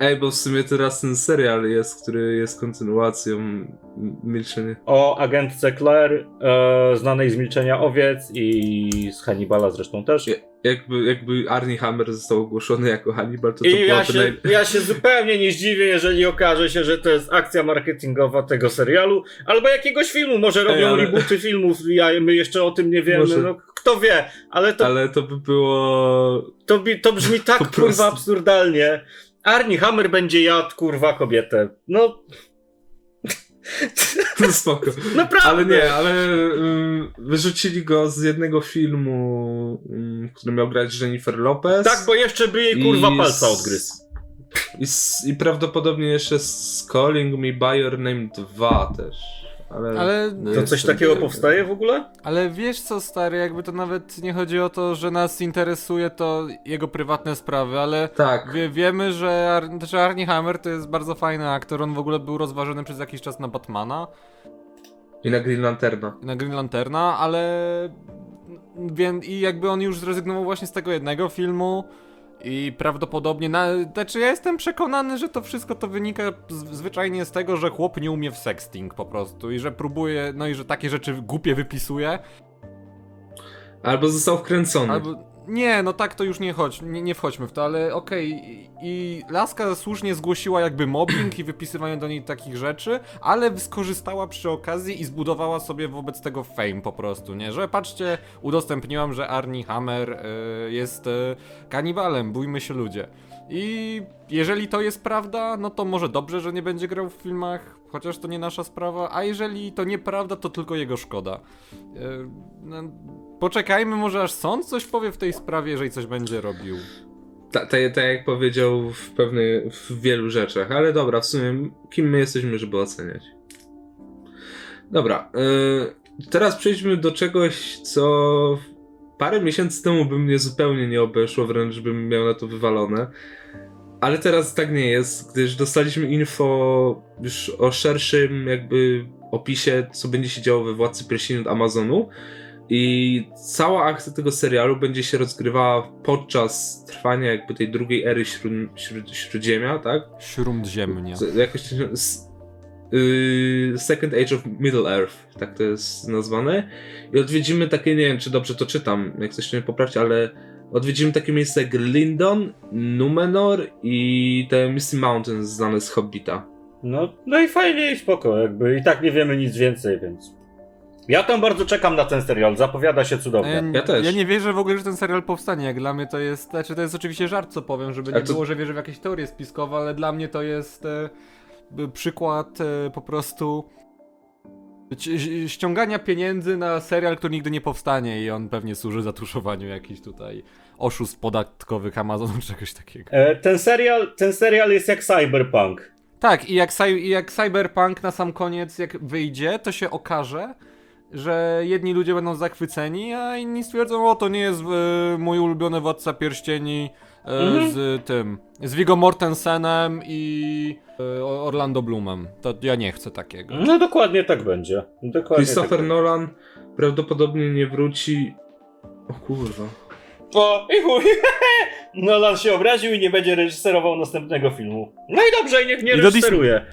Ej, bo w sumie teraz ten serial jest, który jest kontynuacją M- Milczenie. O agentce Claire, e, znanej z Milczenia Owiec i z Hannibala zresztą też. Ja- Jakby, jakby Arnie Hammer został ogłoszony jako Hannibal, to to I ja byłaby się, naj... ja się zupełnie nie zdziwię, jeżeli okaże się, że to jest akcja marketingowa tego serialu, albo jakiegoś filmu. Może robią ale- rebooty filmów, ja, my jeszcze o tym nie wiemy. Może. No, kto wie, ale to, Ale to by było... to, bi- to brzmi tak kurwa absurdalnie. Arnie Hammer będzie jadł kurwa kobietę. No, No spoko. naprawdę. Ale nie, ale ym, wyrzucili go z jednego filmu, ym, który miał grać Jennifer Lopez. Tak, bo jeszcze by jej kurwa I palca odgryzł. I, I prawdopodobnie jeszcze z Calling Me By Your Name 2 też. Ale, Ale- nie To coś takiego powstaje w ogóle? Ale wiesz co, stary, jakby to nawet nie chodzi o to, że nas interesuje to jego prywatne sprawy, ale Tak. wie, wiemy, że, Ar- że Arnie Hammer to jest bardzo fajny aktor, on w ogóle był rozważony przez jakiś czas na Batmana. I na Green Lanterna. na Green Lanterna, ale wiem, i jakby on już zrezygnował właśnie z tego jednego filmu i prawdopodobnie, na, znaczy ja jestem przekonany, że to wszystko to wynika z, zwyczajnie z tego, że chłop nie umie w sexting po prostu i że próbuje, no i że takie rzeczy głupie wypisuje, Albo został wkręcony. albo, Nie, no tak to już nie chodź, nie, nie wchodźmy w to, ale okej. I, I Laska słusznie zgłosiła jakby mobbing i wypisywanie do niej takich rzeczy, ale skorzystała przy okazji i zbudowała sobie wobec tego fame po prostu, nie? Że patrzcie, udostępniłam, że Arnie Hammer y, jest y, kanibalem, bójmy się ludzie. I jeżeli to jest prawda, no to może dobrze, że nie będzie grał w filmach, chociaż to nie nasza sprawa, a jeżeli to nieprawda, to tylko jego szkoda. Y, no, Poczekajmy, może aż sąd coś powie w tej sprawie, jeżeli coś będzie robił. Tak ta, ta, jak powiedział w pewnych, w wielu rzeczach, ale dobra, w sumie kim my jesteśmy, żeby oceniać. Dobra, yy, teraz przejdźmy do czegoś, co parę miesięcy temu by mnie zupełnie nie obeszło, wręcz bym miał na to wywalone. Ale teraz tak nie jest, gdyż dostaliśmy info już o szerszym jakby opisie, co będzie się działo we Władcy Pierścieni od Amazonu. I cała akcja tego serialu będzie się rozgrywała podczas trwania jakby tej drugiej ery śród, śród, Śródziemia, tak? Śródziemnie. Z- Jakoś Second Age of Middle Earth, tak to jest nazwane. I odwiedzimy takie, nie wiem czy dobrze to czytam, jak coś mnie poprawcie, ale odwiedzimy takie miejsca jak Lindon, Numenor i te Misty Mountains znane z Hobbita. No, no i fajnie i spoko, jakby i tak nie wiemy nic więcej, więc. Ja tam bardzo czekam na ten serial, zapowiada się cudownie. No Ja też. Ja nie wierzę w ogóle, że ten serial powstanie. Jak dla mnie to jest. Znaczy, to jest oczywiście żart, co powiem, żeby nie to- było, że wierzę w jakieś teorie spiskowe, ale dla mnie to jest e, przykład e, po prostu ci- ściągania pieniędzy na serial, który nigdy nie powstanie i on pewnie służy zatuszowaniu jakichś tutaj oszustw podatkowych Amazonu czy czegoś takiego. E, ten serial, ten serial jest jak Cyberpunk. Tak, i jak, i jak Cyberpunk na sam koniec, jak wyjdzie, to się okaże, że jedni ludzie będą zachwyceni, a inni stwierdzą, o to nie jest e, mój ulubiony władca pierścieni e, Mhm. z tym, z Viggo Mortensenem i e, Orlando Bloomem. To ja nie chcę takiego. No dokładnie tak będzie. Dokładnie Christopher tak Nolan prawdopodobnie nie wróci. O kurwa. O, i chuj. Nolan się obraził i nie będzie reżyserował następnego filmu. No i dobrze, i niech nie I do reżyseruje.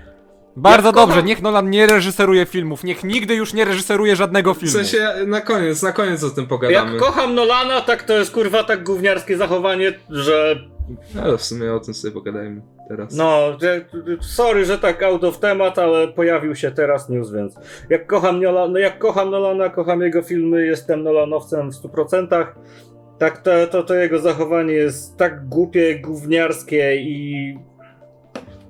Bardzo Ja dobrze, kocham- niech Nolan nie reżyseruje filmów, niech nigdy już nie reżyseruje żadnego W filmu. sensie na koniec, na koniec o tym pogadamy. Jak kocham Nolana, tak to jest kurwa tak gówniarskie zachowanie, że Ale w sumie o tym sobie pogadajmy teraz. No, że- sorry, że tak out of temat, ale pojawił się teraz news, więc jak kocham, Nola, no jak kocham Nolana, kocham jego filmy, jestem Nolanowcem w 100%, tak to, to, to jego zachowanie jest tak głupie, gówniarskie i...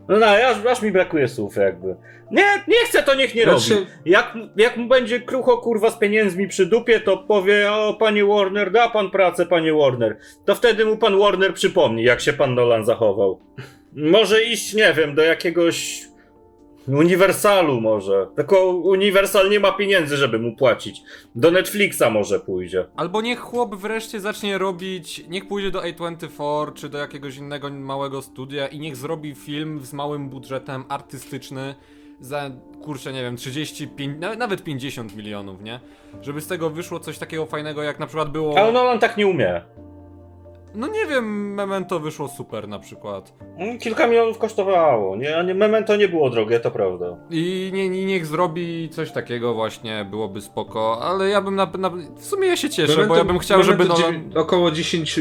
No, no aż, aż mi brakuje słów jakby. Nie, nie chcę, to niech nie Znaczy- robi. Jak, jak mu będzie krucho kurwa z pieniędzmi przy dupie, to powie, o panie Warner, da pan pracę panie Warner. To wtedy mu pan Warner przypomni, jak się pan Nolan zachował. Może iść, nie wiem, do jakiegoś Uniwersalu może. Tylko Uniwersal nie ma pieniędzy, żeby mu płacić. Do Netflixa może pójdzie. Albo niech chłop wreszcie zacznie robić, niech pójdzie do A24 czy do jakiegoś innego małego studia i niech zrobi film z małym budżetem artystyczny za, kurczę, nie wiem, 35, na- nawet 50 milionów, nie? Żeby z tego wyszło coś takiego fajnego, jak na przykład było... Ale Nolan tak nie umie. No nie wiem, Memento wyszło super na przykład. Mm, Kilka milionów kosztowało. Nie, nie, Memento nie było drogie, to prawda. I, nie, i niech zrobi coś takiego właśnie, byłoby spoko, ale ja bym na, na w sumie ja się cieszę, bo ja bym chciał, żeby Memento Nolan... Około 10,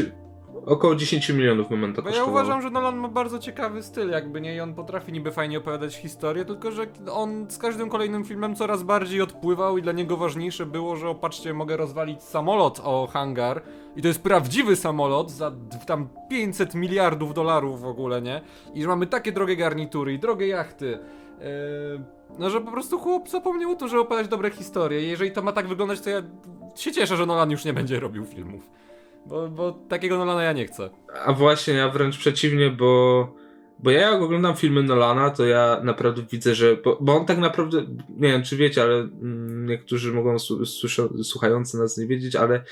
około 10 milionów Memento Bo ja uważam, że Nolan ma bardzo ciekawy styl, jakby nie, i on potrafi niby fajnie opowiadać historię, tylko że on z każdym kolejnym filmem coraz bardziej odpływał i dla niego ważniejsze było, że opatrzcie, mogę rozwalić samolot o hangar i to jest prawdziwy samolot za tam 500 miliardów dolarów w ogóle, nie? I że mamy takie drogie garnitury i drogie jachty. Yy, no, że po prostu chłop zapomniał o tym, żeby opowiadać dobre historie. I jeżeli to ma tak wyglądać, to ja się cieszę, że Nolan już nie będzie robił filmów. Bo, bo takiego Nolana ja nie chcę. A właśnie, ja wręcz przeciwnie, bo, bo ja jak oglądam filmy Nolana, to ja naprawdę widzę, że. Bo, bo on tak naprawdę. Nie wiem, czy wiecie, ale mm, niektórzy mogą su- słysza- słuchający nas nie wiedzieć, ale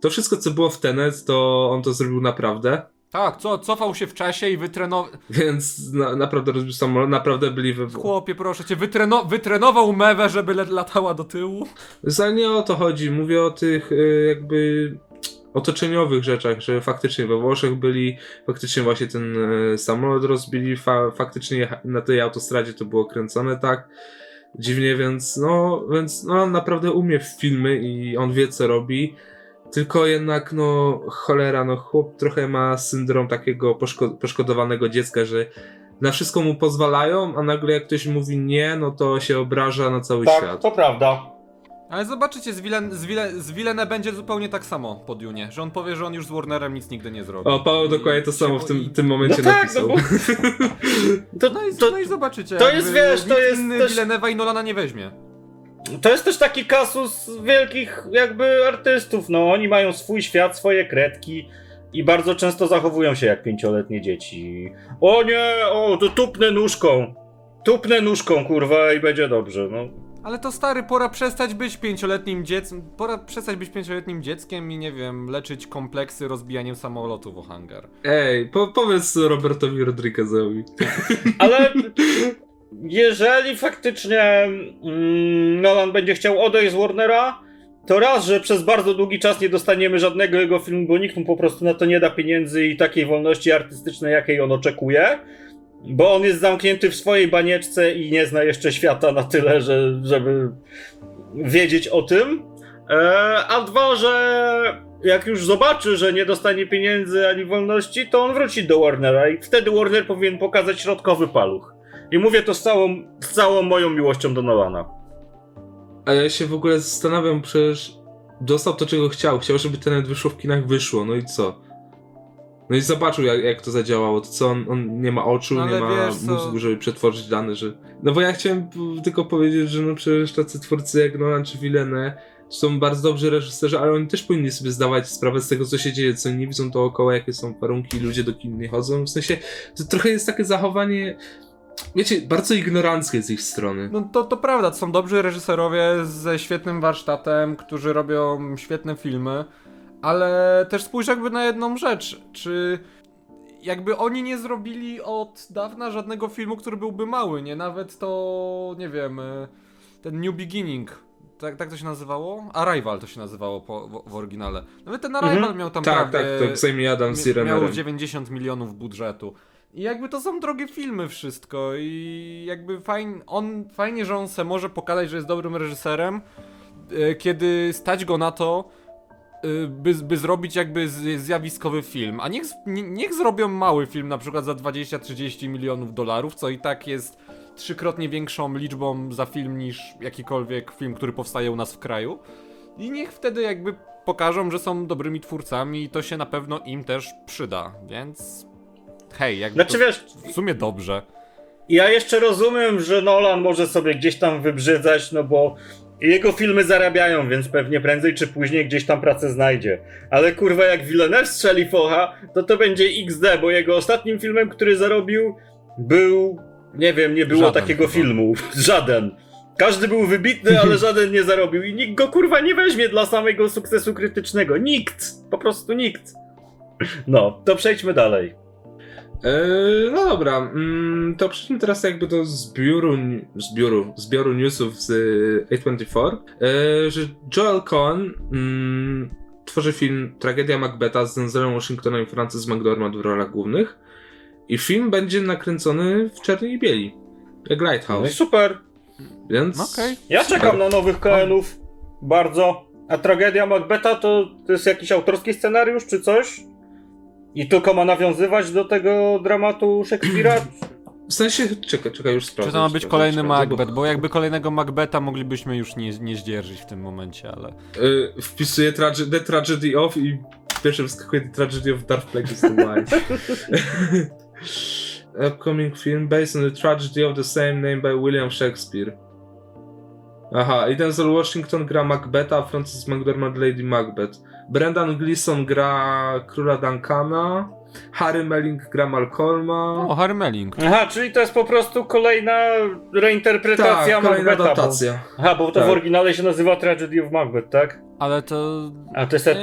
to wszystko, co było w Tenet, to on to zrobił naprawdę. Tak, co, cofał się w czasie i wytrenował. Więc na, naprawdę rozbił samolot, naprawdę byli we. Chłopie, proszę cię, wytreno... wytrenował mewę, żeby latała do tyłu. Za nie o to chodzi. Mówię o tych y, jakby otoczeniowych rzeczach, że faktycznie we Włoszech byli, faktycznie właśnie ten y, samolot rozbili, fa faktycznie na tej autostradzie to było kręcone tak dziwnie, więc no, więc no on naprawdę umie w filmy i on wie co robi Tylko jednak, no, cholera, no, chłop trochę ma syndrom takiego poszko- poszkodowanego dziecka, że na wszystko mu pozwalają, a nagle jak ktoś mówi nie, no to się obraża na cały Tak, świat. to prawda. Ale zobaczycie, z, Willen, z, Wille, z Villeneuve będzie zupełnie tak samo po Dunie, że on powie, że on już z Warnerem nic nigdy nie zrobi. O, Paweł dokładnie to samo w tym, tym momencie No tak, napisał. no bo- To, No i, to, no i zobaczycie, to jest, wiesz, to jest inny też- Villeneuve'a i Nolana nie weźmie. to jest też taki kasus wielkich jakby artystów, no oni mają swój świat, swoje kredki i bardzo często zachowują się jak pięcioletnie dzieci. O nie, o, to tupnę nóżką. Tupnę nóżką, kurwa, i będzie dobrze, no. Ale to stary, pora przestać być pięcioletnim dzieckiem, pora przestać być pięcioletnim dzieckiem i nie wiem, leczyć kompleksy rozbijaniem samolotów o hangar. Ej, po, powiedz Robertowi Rodriguezowi. Ale jeżeli faktycznie mm, Nolan będzie chciał odejść z Warnera, to raz, że przez bardzo długi czas nie dostaniemy żadnego jego filmu, bo nikt mu po prostu na to nie da pieniędzy i takiej wolności artystycznej, jakiej on oczekuje. Bo on jest zamknięty w swojej banieczce i nie zna jeszcze świata na tyle, że, żeby wiedzieć o tym. E, a dwa, że jak już zobaczy, że nie dostanie pieniędzy ani wolności, to on wróci do Warnera i wtedy Warner powinien pokazać środkowy paluch. I mówię to z całą, z całą moją miłością do Nolana. A ja się w ogóle zastanawiam, przecież dostał to, czego chciał. Chciał, żeby nawet wyszło w kinach, wyszło. No i co? No i zobaczył, jak, jak to zadziałało. To co, on, on nie ma oczu, No ale nie ma wiesz co- mózgu, żeby przetworzyć dane, że... No bo ja chciałem tylko powiedzieć, że no przecież tacy twórcy jak Nolan czy Villeneuve są bardzo dobrzy reżyserzy, ale oni też powinni sobie zdawać sprawę z tego, co się dzieje, co nie widzą dookoła, jakie są warunki, ludzie do kin nie chodzą. W sensie, to trochę jest takie zachowanie, wiecie, bardzo ignoranckie z ich strony. No to, to prawda, to są dobrzy reżyserowie ze świetnym warsztatem, którzy robią świetne filmy, ale też spójrz jakby na jedną rzecz, czy jakby oni nie zrobili od dawna żadnego filmu, który byłby mały, nie? Nawet to, nie wiem, y, ten New Beginning, tak, tak to się nazywało? Arrival to się nazywało po, w, w oryginale. Nawet ten Arrival Mhm. miał tam tak, prawie... tak, to Sammy Adams i Mia- Miał Rennerem. 90 milionów budżetu. I jakby to są drogie filmy wszystko i jakby fajn, on, fajnie, że on se może pokazać, że jest dobrym reżyserem, e, kiedy stać go na to, by, by zrobić jakby zjawiskowy film. A niech, niech zrobią mały film, na przykład za 20-30 milionów dolarów, co i tak jest trzykrotnie większą liczbą za film niż jakikolwiek film, który powstaje u nas w kraju. I niech wtedy jakby pokażą, że są dobrymi twórcami i to się na pewno im też przyda, więc hej, jakby Znaczy wiesz, w sumie dobrze. ja jeszcze rozumiem, że Nolan może sobie gdzieś tam wybrzydzać, no bo jego filmy zarabiają, więc pewnie prędzej czy później gdzieś tam pracę znajdzie. Ale kurwa, jak Villeneuve strzeli focha, to to będzie XD, bo jego ostatnim filmem, który zarobił, był... Nie wiem, nie było Żaden takiego chyba. filmu. Żaden. Każdy był wybitny, ale żaden nie zarobił i nikt go kurwa nie weźmie dla samego sukcesu krytycznego. Nikt! Po prostu nikt. No, to przejdźmy dalej. Eee, no dobra, mm, to przejdźmy teraz jakby do zbioru, zbioru, zbioru newsów z e, A24, eee, że Joel Cohen mm, tworzy film Tragedia Macbeta z Denzelem Washingtonem i Francis McDormand w rolach głównych i film będzie nakręcony w czerni i bieli, jak No Lighthouse, super. więc... Okej. Ja super. czekam na nowych Koenów. Bardzo. A tragedia Macbeta to, to jest jakiś autorski scenariusz czy coś? I tylko ma nawiązywać do tego dramatu Szekspira? W sensie, czekaj, czekaj, już sprawdzę. Czy to ma być kolejny sprawdzę, Macbeth? Bo jakby kolejnego Macbeta moglibyśmy już nie, nie zdzierżyć w tym momencie, ale... Y, wpisuję trage- The Tragedy of i pierwsze wyskakuje The Tragedy of Darth Plagueis the Wine. Upcoming film based on the tragedy of the same name by William Shakespeare. Aha, i Denzel Washington gra Macbeta, a Francis McDormand Lady Macbeth. Brendan Gleeson gra Króla Duncana, Harry Melling gra Malcolma. O, Harry Melling. Aha, czyli to jest po prostu kolejna reinterpretacja tak, kolejna Macbeta. Bo... adaptacja. Aha, bo to Tak. w oryginale się nazywa Tragedy of Macbeth, tak? Ale to... A to jest to...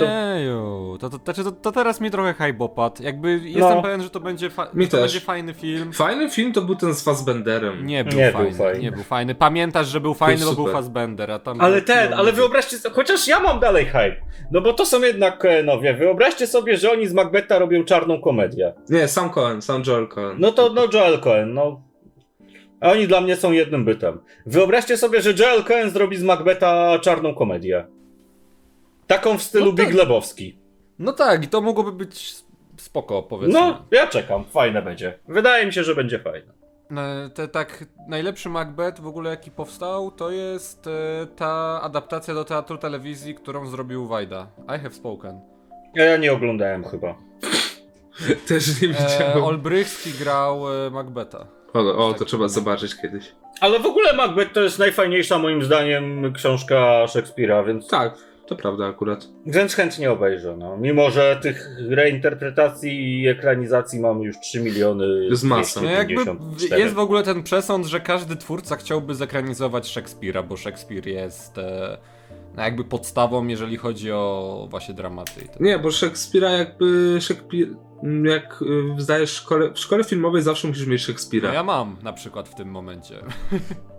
To, to, to, to, to teraz mi trochę hype opadł. Jakby jestem No. pewien, że to będzie, fa- Mi to też. będzie fajny film. Fajny film to był ten z Fassbenderem. Nie był, Nie był fajny, fajny. nie był fajny. Pamiętasz, że był fajny, bo był. Fassbender, a tam... Ale był ten, ale wyobraźcie sobie, chociaż ja mam dalej hype, no bo to są jednak Koenowie, wyobraźcie sobie, że oni z Macbeta robią czarną komedię. Nie, sam Cohen, sam Joel Cohen. No to no Joel Cohen, no. A oni dla mnie są jednym bytem. Wyobraźcie sobie, że Joel Cohen zrobi z Macbeta czarną komedię. Taką w stylu No tak. Big Lebowski. No tak, i to mogłoby być spoko, powiedzmy. No, ja czekam, fajne będzie. Wydaje mi się, że będzie fajne. E, Te, tak, najlepszy Macbeth w ogóle jaki powstał, to jest e, ta adaptacja do teatru telewizji, którą zrobił Wajda. I have spoken. Ja, ja nie oglądałem chyba. Też nie E, widziałem. Olbrychski grał e, Macbetha. O, o, to trzeba zobaczyć kiedyś. Ale w ogóle Macbeth to jest najfajniejsza moim zdaniem książka Szekspira, więc, Tak, to prawda akurat. więc chętnie obejrzę. No. Mimo, że tych reinterpretacji i ekranizacji mam już 3 miliony. Jest masa. No jakby 254. jest w ogóle ten przesąd, że każdy twórca chciałby zekranizować Szekspira, bo Szekspir jest e, no jakby podstawą, jeżeli chodzi o właśnie dramaty i tak. Nie, bo Szekspira jakby Szekspir, jak y, zdajesz szkole, w szkole filmowej zawsze musisz mieć Szekspira. No ja mam na przykład w tym momencie.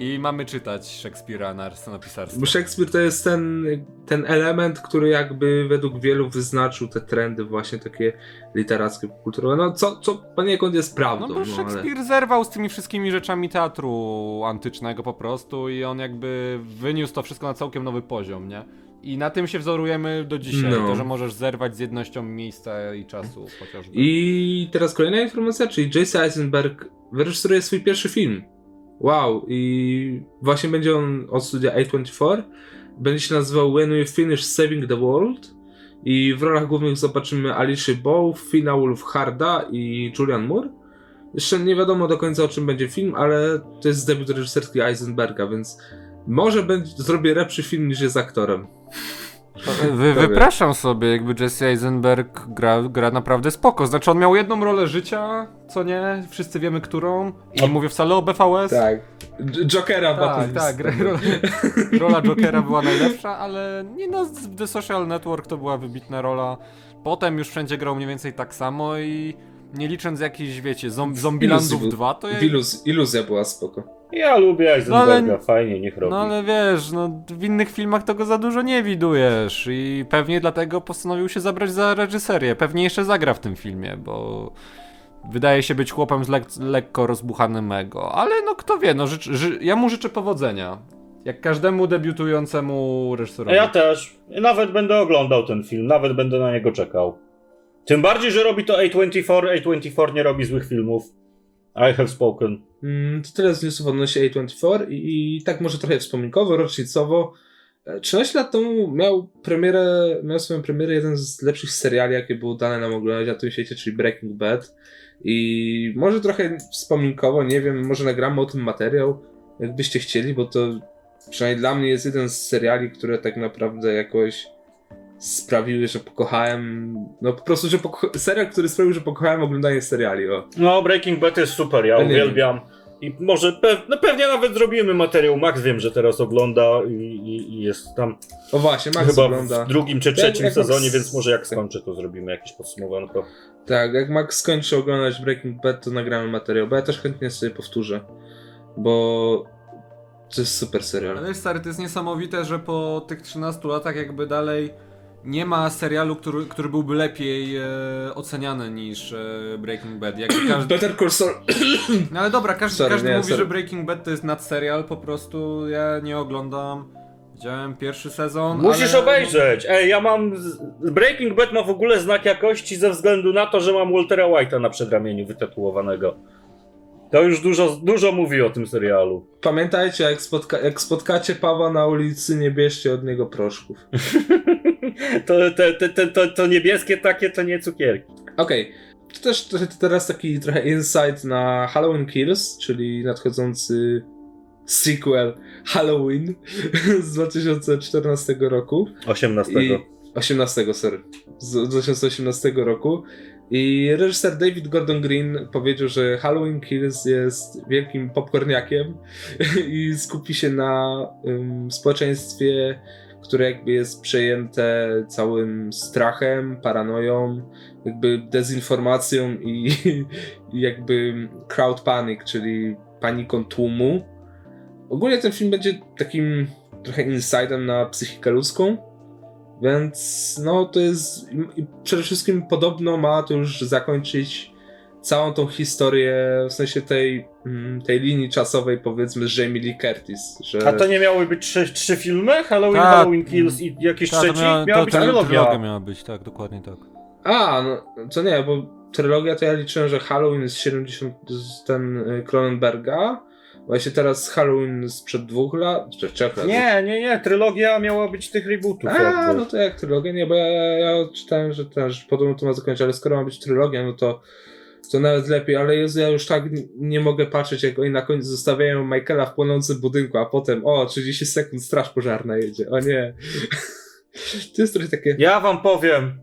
I mamy czytać Szekspira na scenopisarstwie. Bo Szekspir to jest ten, ten element, który jakby według wielu wyznaczył te trendy właśnie takie literackie, kulturowe. No co, co poniekąd jest prawdą. No bo ale... Szekspir zerwał z tymi wszystkimi rzeczami teatru antycznego po prostu i on jakby wyniósł to wszystko na całkiem nowy poziom, nie? I na tym się wzorujemy do dzisiaj, No. to, że możesz zerwać z jednością miejsca i czasu chociażby. I teraz kolejna informacja, czyli J.C. Eisenberg wyreżyseruje swój pierwszy film. Wow, i właśnie będzie on od studia A24. Będzie się nazywał When We Finish Saving the World. I w rolach głównych zobaczymy Alicia Bow, Fina Wolfharda i Julian Moore. Jeszcze nie wiadomo do końca o czym będzie film, ale to jest debiut reżyserski Eisenberga, więc może będzie, zrobię lepszy film niż jest aktorem. Wy, wypraszam sobie, jakby Jesse Eisenberg gra, gra naprawdę spoko. Znaczy on miał jedną rolę życia, co nie? Wszyscy wiemy którą. I mówię wcale o BVS. Tak. Jokera tak, tak rola, rola Jokera była najlepsza, ale nie no, The Social Network to była wybitna rola. Potem już wszędzie grał mniej więcej tak samo i nie licząc jakichś, wiecie, zom, Zombielandów był- 2, to ja... Iluz, iluzja była spoko. Ja lubię Eisenberga, No ale- fajnie, niech robi. No ale wiesz, no w innych filmach to go za dużo nie widujesz i pewnie dlatego postanowił się zabrać za reżyserię. Pewnie jeszcze zagra w tym filmie, bo wydaje się być chłopem z lek- lekko rozbuchanym ego. Ale no kto wie, no ży, ja mu życzę powodzenia. Jak każdemu debiutującemu reżyserowi. ja też. Nawet będę oglądał ten film, nawet będę na niego czekał. Tym bardziej, że robi to A24. A24 nie robi złych filmów. I have spoken. Mm, To tyle z newsów odnośnie A24 i, i tak może trochę wspominkowo, rocznicowo. E, 13 lat temu miał premierę, miał swoją premierę jeden z lepszych seriali, jakie było dane nam oglądać na tym świecie, czyli Breaking Bad. I może trochę wspominkowo, nie wiem, może nagramy o tym materiał, jakbyście chcieli, bo to przynajmniej dla mnie jest jeden z seriali, które tak naprawdę jakoś sprawiły, że pokochałem, no po prostu, że poko- serial, który sprawił, że pokochałem oglądanie seriali, o. No, Breaking Bad jest super, ja nie uwielbiam. I może pe- no pewnie nawet zrobimy materiał. Max wiem, że teraz ogląda i, i, i jest tam O właśnie, Max chyba ogląda. w drugim czy trzecim jak sezonie, więc może jak skończę, to zrobimy jakieś podsumowanko. Tak, jak Max skończy oglądać Breaking Bad, to nagramy materiał, bo ja też chętnie sobie powtórzę, bo to jest super serial. Ale stary, to jest niesamowite, że po tych 13 latach jakby dalej nie ma serialu, który, który byłby lepiej e, oceniany niż e, Breaking Bad. Jakby każdy... Better Call Saul... No ale dobra, każdy, Sorry, każdy nie, mówi, sorry. że Breaking Bad to jest nadserial, po prostu ja nie oglądam. Widziałem pierwszy sezon. Musisz ale... obejrzeć! Ej, ja mam. Breaking Bad ma w ogóle znak jakości ze względu na to, że mam Waltera White'a na przedramieniu wytatuowanego. To już dużo, dużo mówi o tym serialu. Pamiętajcie, jak, spotka jak spotkacie Pawła na ulicy, nie bierzcie od niego proszków. To, te, te, to, to niebieskie takie to nie cukierki. Okej, to też to, to teraz taki trochę insight na Halloween Kills, czyli nadchodzący sequel Halloween z 2014 roku. 18. I 18, sorry. Z 2018 roku. I reżyser David Gordon Green powiedział, że Halloween Kills jest wielkim popcorniakiem i skupi się na ym, społeczeństwie, które jakby jest przejęte całym strachem, paranoją, jakby dezinformacją i, i jakby crowd panic, czyli paniką tłumu. Ogólnie ten film będzie takim trochę insidem na psychikę ludzką, więc no to jest. Przede wszystkim podobno ma to już zakończyć całą tą historię, w sensie tej, mm, tej linii czasowej, powiedzmy, z Jamie Lee Curtis. Że... A to nie miały być trzy, trzy filmy? Halloween, Tak. Halloween Kills i jakiś Ta, to trzeci? miała, Miała to, być trylogia. trylogia miała być, tak, dokładnie tak. A, no to nie, bo trylogia to ja liczyłem, że Halloween jest 70, z ten y, Cronenberga, właśnie teraz Halloween sprzed dwóch lat, czy trzech lat. Nie, nie, nie, trylogia miała być tych rebootów. A, jakby. no to jak trylogia? Nie, bo ja, ja czytałem, że też podobno to ma zakończyć, ale skoro ma być trylogia, no to to nawet lepiej, ale Jezu, ja już tak nie mogę patrzeć, jak oni na końcu zostawiają Michaela w płonącym budynku, a potem, o, 30 sekund straż pożarna jedzie, o nie. To jest trochę takie... Ja wam powiem,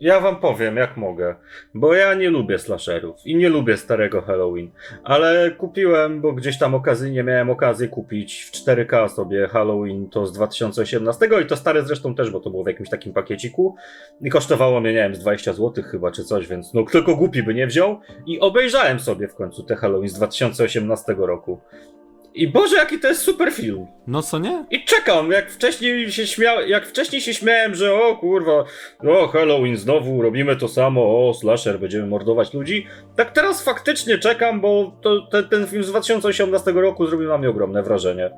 ja wam powiem jak mogę, bo ja nie lubię slasherów i nie lubię starego Halloween, ale kupiłem, bo gdzieś tam okazyjnie miałem okazję kupić w 4K sobie Halloween to z 2018 i to stare zresztą też, bo to było w jakimś takim pakieciku i kosztowało mnie, nie wiem, z 20 zł chyba czy coś, więc no tylko głupi by nie wziął i obejrzałem sobie w końcu te Halloween z 2018 roku. I Boże, jaki to jest super film. No co nie? I czekam, jak wcześniej się śmiał, jak wcześniej się śmiałem, że o kurwa, o Halloween znowu robimy to samo, o slasher, będziemy mordować ludzi. Tak teraz faktycznie czekam, bo to, ten, ten film z 2018 roku zrobił na mnie ogromne wrażenie.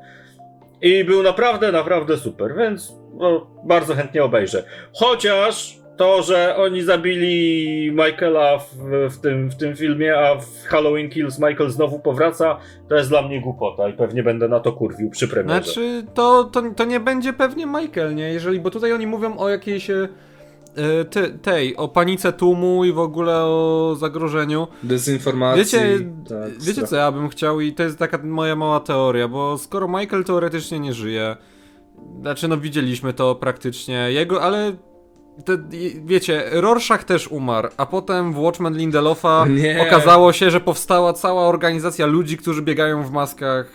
I był naprawdę, naprawdę super, więc no, bardzo chętnie obejrzę. Chociaż to, że oni zabili Michaela w, w, tym, w tym filmie, a w Halloween Kills Michael znowu powraca, to jest dla mnie głupota i pewnie będę na to kurwił przy premierze. Znaczy, to, to, to nie będzie pewnie Michael, nie? Jeżeli, bo tutaj oni mówią o jakiejś e, te, tej, o panice tłumu i w ogóle o zagrożeniu. Dezinformacji. Wiecie, tak, wiecie co ja bym chciał i to jest taka moja mała teoria, bo skoro Michael teoretycznie nie żyje, znaczy no widzieliśmy to praktycznie, jego, ale te, wiecie, Rorschach też umarł, a potem w Watchmen Lindelofa Nie. okazało się, że powstała cała organizacja ludzi, którzy biegają w maskach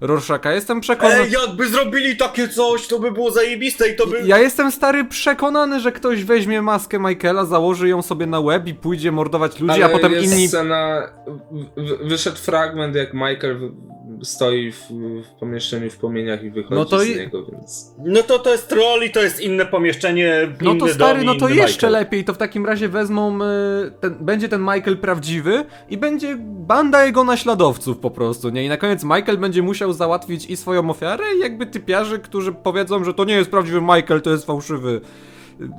Rorschacha. Jestem przekonany... Ej, jakby zrobili takie coś, to by było zajebiste i to by... Ja jestem stary przekonany, że ktoś weźmie maskę Michaela, założy ją sobie na łeb i pójdzie mordować ludzi, Ale a potem jest inni. scena, w- wyszedł fragment, jak Michael stoi w, w pomieszczeniu w płomieniach i wychodzi No to z niego, więc... No to to jest troll i to jest inne pomieszczenie, No to stary, dom, no to jeszcze Michael. lepiej. To w takim razie wezmą. y, Ten, będzie ten Michael prawdziwy i będzie banda jego naśladowców po prostu, nie? I na koniec Michael będzie musiał załatwić i swoją ofiarę, i jakby typiarzy, którzy powiedzą, że to nie jest prawdziwy Michael, to jest fałszywy.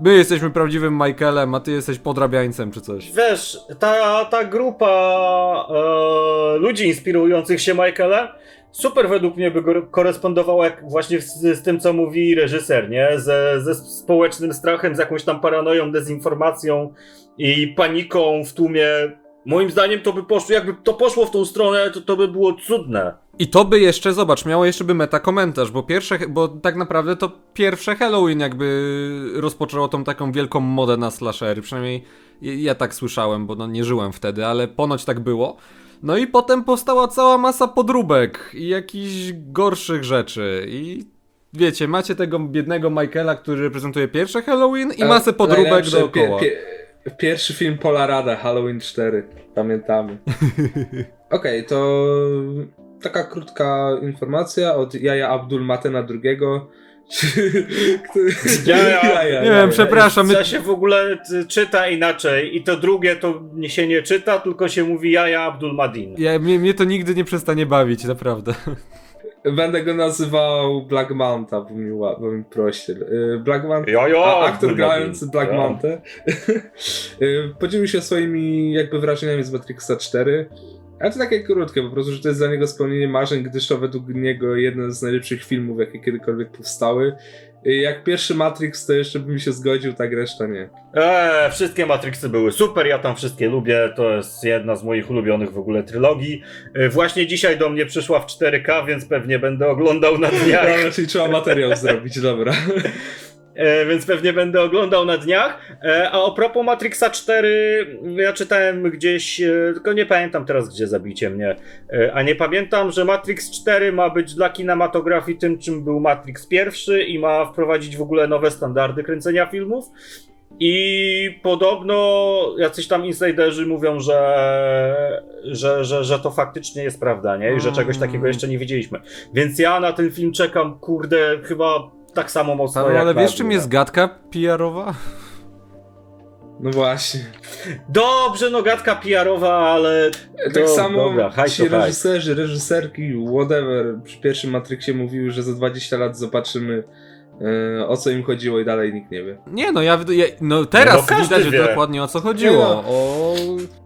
My jesteśmy prawdziwym Michaelem, a ty jesteś podrabiańcem czy coś. Wiesz, ta, ta grupa e, ludzi inspirujących się Michaelem super według mnie by korespondowała jak właśnie z, z tym, co mówi reżyser, nie? Ze, ze społecznym strachem, z jakąś tam paranoją, dezinformacją i paniką w tłumie. Moim zdaniem to by poszło, jakby to poszło w tą stronę, to to by było cudne. I to by jeszcze, zobacz, miało jeszcze by meta komentarz, bo pierwsze, bo tak naprawdę to pierwsze Halloween jakby rozpoczęło tą taką wielką modę na slashery, przynajmniej ja, tak słyszałem, bo no nie żyłem wtedy, ale ponoć tak było. No i potem powstała cała masa podróbek i jakichś gorszych rzeczy i wiecie, macie tego biednego Michaela, który reprezentuje pierwsze Halloween i masę E, podróbek najlepsze, dookoła. Pie, pie, pierwszy film Pola Rada, Halloween 4, pamiętamy. Okej, to taka krótka informacja od Jaja Abdul Matena II. który- Jaja. Nie wiem, przepraszam, my- To się w ogóle y, czyta inaczej i to drugie to nie- się nie czyta, tylko się mówi Jaja Abdul Madin. Ja, mnie, mnie to nigdy nie przestanie bawić, naprawdę. Będę go nazywał Black Manta, bo mi, bo mi prościej. Y, Black Manta, Jo, jo, a aktor grający. Black Ja. Mantę y, podzielił się swoimi jakby wrażeniami z Matrixa 4. Ale to takie krótkie, po prostu, że to jest dla niego spełnienie marzeń, gdyż to według niego jeden z najlepszych filmów, jakie kiedykolwiek powstały. Y, Jak pierwszy Matrix, to jeszcze bym się zgodził, tak reszta nie. Eee, wszystkie Matrixy były super, ja tam wszystkie lubię, to jest jedna z moich ulubionych w ogóle trylogii. E, właśnie dzisiaj do mnie przyszła w 4K, więc pewnie będę oglądał na dniach. Ja, czyli trzeba materiał zrobić, dobra. E, więc pewnie będę oglądał na dniach. E, a a propos Matrixa 4, ja czytałem gdzieś, e, tylko nie pamiętam teraz, gdzie zabicie mnie. A nie pamiętam, że Matrix 4 ma być dla kinematografii tym, czym był Matrix pierwszy i ma wprowadzić w ogóle nowe standardy kręcenia filmów. I podobno jacyś tam insiderzy mówią, że, że, że, że to faktycznie jest prawda, nie? I że czegoś takiego jeszcze nie widzieliśmy. Więc ja na ten film czekam, kurde, chyba tak samo mocno Ale, jak ale wiesz czym jest gadka PR-owa? No właśnie. Dobrze, no gadka PR-owa, ale... Tak No, samo dobra, ci reżyserzy, reżyserki, whatever, przy pierwszym Matrixie mówiły, że za 20 lat zobaczymy e, o co im chodziło i dalej nikt nie wie. Nie no, ja, ja no teraz No, każdy widać wie. dokładnie o co chodziło. No. O...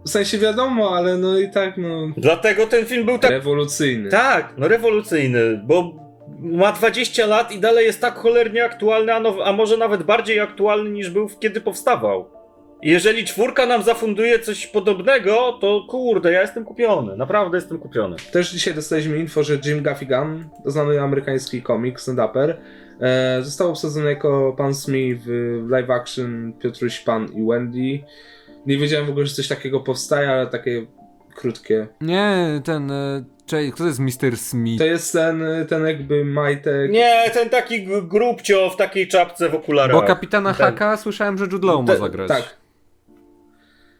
W sensie wiadomo, ale no i tak no... Dlatego ten film był tak... Rewolucyjny. Tak, no rewolucyjny, bo ma 20 lat i dalej jest tak cholernie aktualny, a, now, a może nawet bardziej aktualny niż był kiedy powstawał. Jeżeli czwórka nam zafunduje coś podobnego, to kurde, ja jestem kupiony. Naprawdę jestem kupiony. Też dzisiaj dostaliśmy info, że Jim Gaffigan, znany amerykański komik, stand-upper, e, został obsadzony jako pan Smith w live action Piotruś Pan i Wendy. Nie wiedziałem w ogóle, że coś takiego powstaje, ale takie krótkie. Nie, ten... e, Czej, kto to jest Mr. Smith? To jest ten, ten jakby majtek. Nie, ten taki grubcio w takiej czapce w okularach. Bo kapitana Ten- Haka słyszałem, że Jude Law ma zagrać. Tak.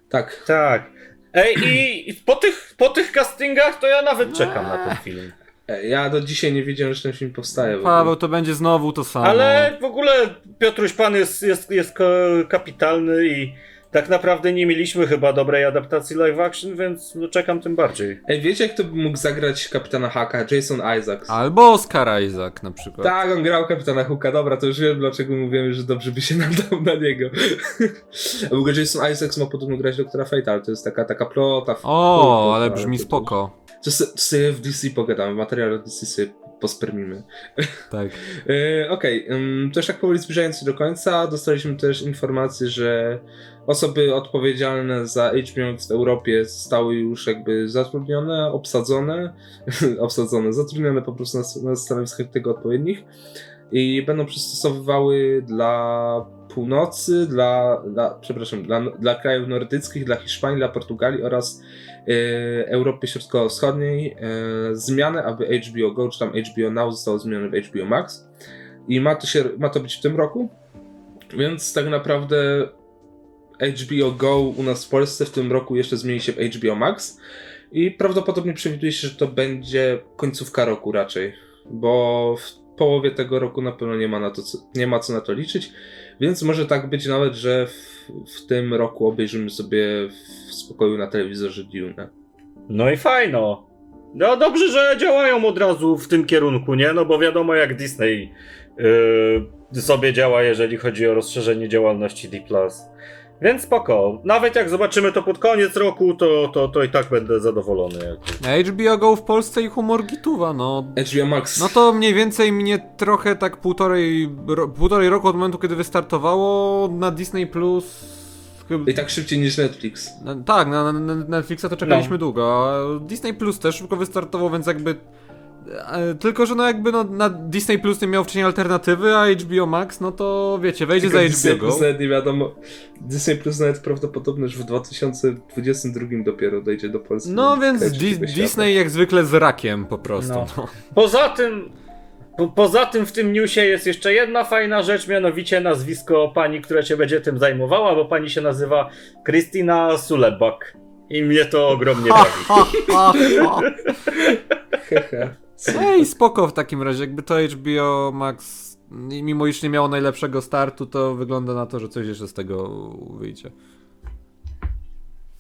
Tak. Tak. Ej, i po tych, po tych castingach to ja nawet czekam na ten film. E, Ja do dzisiaj nie wiedziałem, że ten film powstaje. Paweł, to będzie znowu to samo. Ale w ogóle Piotruś Pan jest, jest, jest kapitalny i tak naprawdę nie mieliśmy chyba dobrej adaptacji live action, więc no czekam tym bardziej. Ej, wiecie, kto by mógł zagrać kapitana Haka? Jason Isaacs. Albo Oscar Isaac na przykład. Tak, on grał kapitana Hooka, dobra, to już wiem dlaczego mówimy, że dobrze by się nadał na niego. A w ogóle Jason Isaacs ma podobno grać doktora Fate, ale to jest taka, taka plota. O, ale brzmi spoko. To, sobie w DC pogadamy, materiał DC sobie pospermimy. Tak. E, Okej, ym, to już tak powoli zbliżając się do końca, dostaliśmy też informację, że osoby odpowiedzialne za HBO w Europie zostały już jakby zatrudnione, obsadzone, obsadzone, zatrudnione po prostu na, na stanowiskach tego odpowiednich i będą przystosowywały dla północy, dla, dla przepraszam, dla, dla krajów nordyckich, dla Hiszpanii, dla Portugalii oraz e, Europy Środkowo-Wschodniej e, zmianę, aby HBO Go czy tam HBO Now zostało zmienione w HBO Max. I ma to, się, ma to być w tym roku. Więc tak naprawdę HBO Go u nas w Polsce w tym roku jeszcze zmieni się w HBO Max. I prawdopodobnie przewiduje się, że to będzie końcówka roku raczej. Bo w połowie tego roku na pewno nie ma, na to, nie ma co na to liczyć. Więc może tak być nawet, że w, w tym roku obejrzymy sobie w spokoju na telewizorze Dune. No i fajno. No dobrze, że działają od razu w tym kierunku, nie? No bo wiadomo jak Disney yy, sobie działa, jeżeli chodzi o rozszerzenie działalności D+. Więc spoko. Nawet jak zobaczymy to pod koniec roku, to, to, to i tak będę zadowolony. HBO Go w Polsce i humor gituwa, no. HBO Max. No to mniej więcej mnie trochę tak półtorej, ro, półtorej roku od momentu, kiedy wystartowało na Disney Plus. chyba- I tak szybciej niż Netflix. No, tak, na, na, na Netflixa to czekaliśmy długo, a Disney Plus też szybko wystartował, więc jakby... e, Tylko, że no jakby no, na Disney Plus nie miał wcześniej alternatywy, a HBO Max, no to wiecie, wejdzie Tylko za Disney HBO Go. Plus nawet nie wiadomo. Disney Plus nawet prawdopodobnie już w 2022 dopiero dojdzie do Polski. No więc Di świata. Disney jak zwykle z rakiem po prostu. No. No. Poza tym, po, poza tym w tym newsie jest jeszcze jedna fajna rzecz, mianowicie nazwisko pani, która się będzie tym zajmowała, bo pani się nazywa Christina Sulebak. I mnie to ogromnie bawi. Ej, spoko w takim razie, jakby to HBO Max, mimo iż nie miało najlepszego startu, to wygląda na to, że coś jeszcze z tego wyjdzie.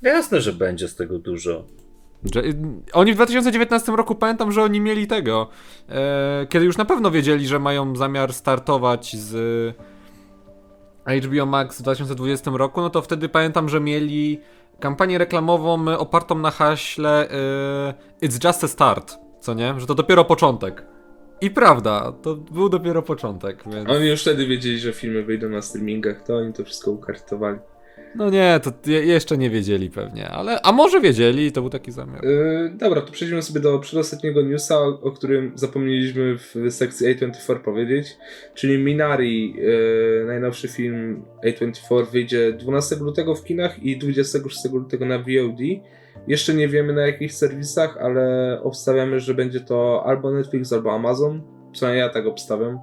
Jasne, że będzie z tego dużo. Oni w 2019 roku pamiętam, że oni mieli tego. E, kiedy już na pewno wiedzieli, że mają zamiar startować z HBO Max w 2020 roku, no to wtedy pamiętam, że mieli kampanię reklamową opartą na haśle e, It's just a start, co nie? Że to dopiero początek. I prawda, to był dopiero początek, więc... Oni już wtedy wiedzieli, że filmy wyjdą na streamingach, to oni to wszystko ukartowali. No nie, to je, jeszcze nie wiedzieli pewnie, ale... A może wiedzieli i to był taki zamiar. Yy, dobra, to przejdziemy sobie do przedostatniego newsa, o, o którym zapomnieliśmy w sekcji A24 powiedzieć, czyli Minari, yy, najnowszy film A24 wyjdzie 12 lutego w kinach i 26 lutego na VOD. Jeszcze nie wiemy na jakich serwisach, ale obstawiamy, że będzie to albo Netflix, albo Amazon. Przynajmniej ja tak obstawiam.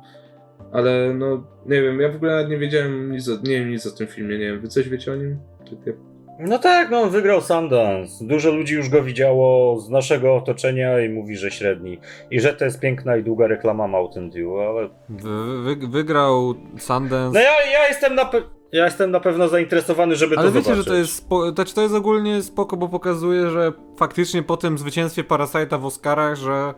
Ale no, nie wiem, ja w ogóle nawet nie wiedziałem nic o, nie wiem nic o tym filmie, nie wiem, wy coś wiecie o nim? Takie No tak, no on wygrał Sundance. Dużo ludzi już go widziało z naszego otoczenia i mówi, że średni. I że to jest piękna i długa reklama Mountain Dew, ale... Wy, wy, wygrał Sundance... No ja, ja jestem na... Pe... Ja jestem na pewno zainteresowany, żeby Ale to wiecie, zobaczyć. że to jest, spo... znaczy to jest ogólnie spoko, bo pokazuje, że faktycznie po tym zwycięstwie Parasite'a w Oscarach, że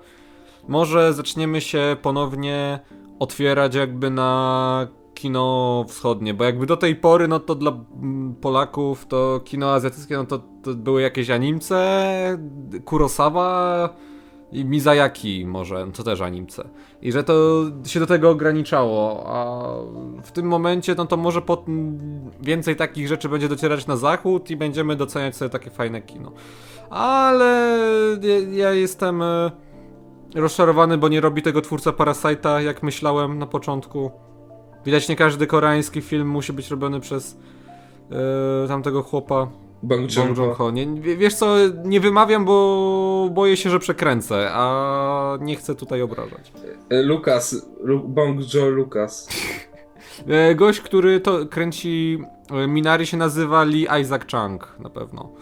może zaczniemy się ponownie otwierać jakby na kino wschodnie, bo jakby do tej pory, no to dla mm, Polaków to kino azjatyckie, no to, to były jakieś animce, Kurosawa i Mizayaki może, to też animce. I że to się do tego ograniczało, a w tym momencie, no to może po, więcej takich rzeczy będzie docierać na zachód i będziemy doceniać sobie takie fajne kino. Ale ja, jestem e, rozczarowany, bo nie robi tego twórca Parasite'a, jak myślałem na początku. Widać, nie każdy koreański film musi być robiony przez e, tamtego chłopa. Bang Bong Joon-ho. Wiesz co, nie wymawiam, bo boję się, że przekręcę, a nie chcę tutaj obrażać. E, Lukas, Lu Bong Joe Lukas. E, Gość, który to kręci e, Minari się nazywa Lee Isaac Chung, na pewno.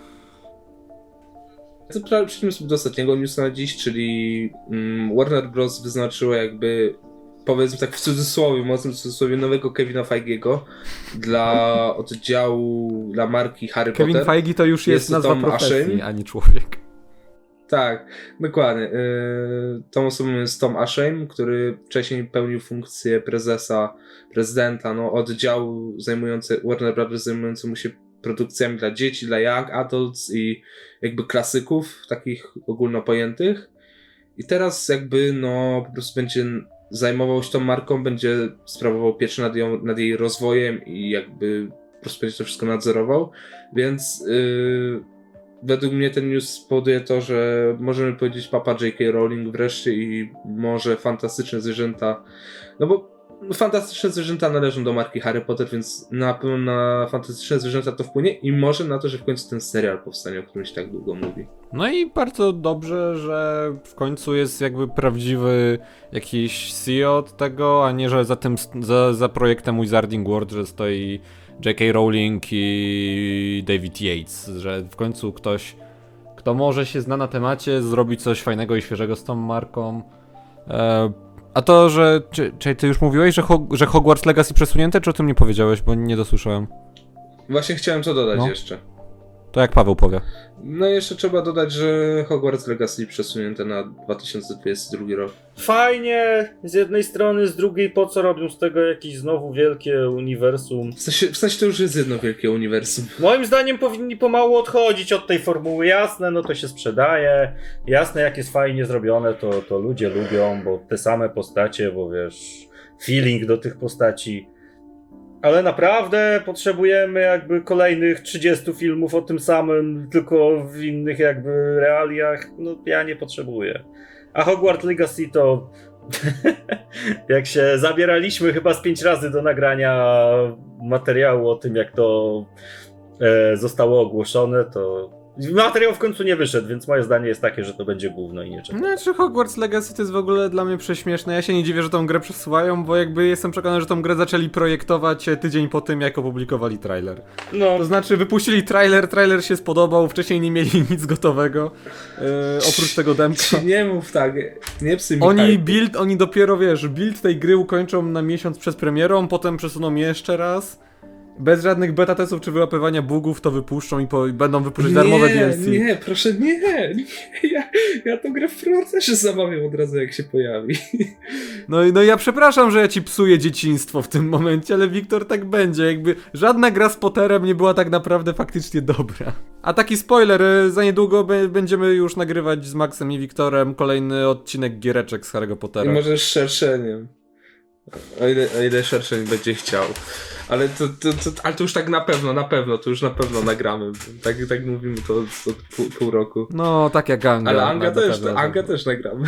Przejdźmy sobie do ostatniego newsa na dziś, czyli mm, Warner Bros. wyznaczyła jakby, powiedzmy tak w cudzysłowie, mocnym cudzysłowie, nowego Kevina Feigiego dla oddziału, dla marki Harry Kevin Potter. Feige to już jest, Jest nazwa Tom profesji, Ashame. a nie człowiek. Tak, dokładnie. Yy, tą osobą jest Tom Ashame, który wcześniej pełnił funkcję prezesa, prezydenta, no, oddziału zajmujący, Warner Brothers zajmującemu się produkcjami dla dzieci, dla young adults i jakby klasyków, takich ogólnopojętych. I teraz jakby, no, po prostu będzie zajmował się tą marką, będzie sprawował pieczę nad, ją, nad jej rozwojem i jakby po prostu będzie to wszystko nadzorował, więc yy, według mnie ten news spowoduje to, że możemy powiedzieć papa J.K. Rowling wreszcie i może fantastyczne zwierzęta, no bo fantastyczne zwierzęta należą do marki Harry Potter, więc na pewno na fantastyczne zwierzęta to wpłynie i może na to, że w końcu ten serial powstanie, o którym się tak długo mówi. No i bardzo dobrze, że w końcu jest jakby prawdziwy jakiś CEO od tego, a nie, że za tym, za, za projektem Wizarding World, że stoi J.K. Rowling i David Yates, że w końcu ktoś, kto może się zna na temacie, zrobi coś fajnego i świeżego z tą marką. E, a to, że. Czy, czy ty już mówiłeś, że, Hog- że Hogwarts Legacy przesunięte, czy o tym nie powiedziałeś, bo nie dosłyszałem? Właśnie chciałem to dodać No. jeszcze. To jak Paweł powie. No i jeszcze trzeba dodać, że Hogwarts Legacy przesunięte na 2022 rok. Fajnie z jednej strony, z drugiej po co robią z tego jakieś znowu wielkie uniwersum. W sensie, w sensie to już jest jedno wielkie uniwersum. Moim zdaniem powinni pomału odchodzić od tej formuły. Jasne, no to się sprzedaje. Jasne, jak jest fajnie zrobione, to, to ludzie lubią, bo te same postacie, bo wiesz, feeling do tych postaci. Ale naprawdę potrzebujemy jakby kolejnych 30 filmów o tym samym, tylko w innych jakby realiach. No ja nie potrzebuję. A Hogwarts Legacy to jak się zabieraliśmy chyba z pięć razy do nagrania materiału o tym, jak to e, zostało ogłoszone, to materiał w końcu nie wyszedł, więc moje zdanie jest takie, że to będzie gówno i nie czekam. Znaczy Hogwarts Legacy to jest w ogóle dla mnie prześmieszne. Ja się nie dziwię, że tą grę przesuwają, bo jakby jestem przekonany, że tą grę zaczęli projektować e, tydzień po tym, jak opublikowali trailer. No, To znaczy wypuścili trailer, trailer się spodobał, wcześniej nie mieli nic gotowego, e, oprócz tego demka. Nie mów tak, nie psy mi Oni build, oni dopiero wiesz, build tej gry ukończą na miesiąc przed premierą, potem przesuną jeszcze raz. Bez żadnych beta testów czy wyłapywania bugów to wypuszczą i, po, i będą wypuszczać darmowe nie, DLC. Nie, proszę nie, nie. Ja, ja tą grę w procesie zamawiam od razu jak się pojawi. No, i- no i ja przepraszam, że ja ci psuję dzieciństwo w tym momencie, ale Wiktor tak będzie. Jakby żadna gra z Potterem nie była tak naprawdę faktycznie dobra. A taki spoiler, e, za niedługo będziemy już nagrywać z Maxem i Wiktorem kolejny odcinek giereczek z Harry'ego I Pottera. może z szerszeniem. O ile, o ile szerszeń będzie chciał. Ale to, to, to, ale to już tak na pewno, na pewno, to już na pewno nagramy. Tak, tak mówimy to od, od pół, pół roku. No, tak jak Anga. Ale Anga też, pewno. Anga też nagramy.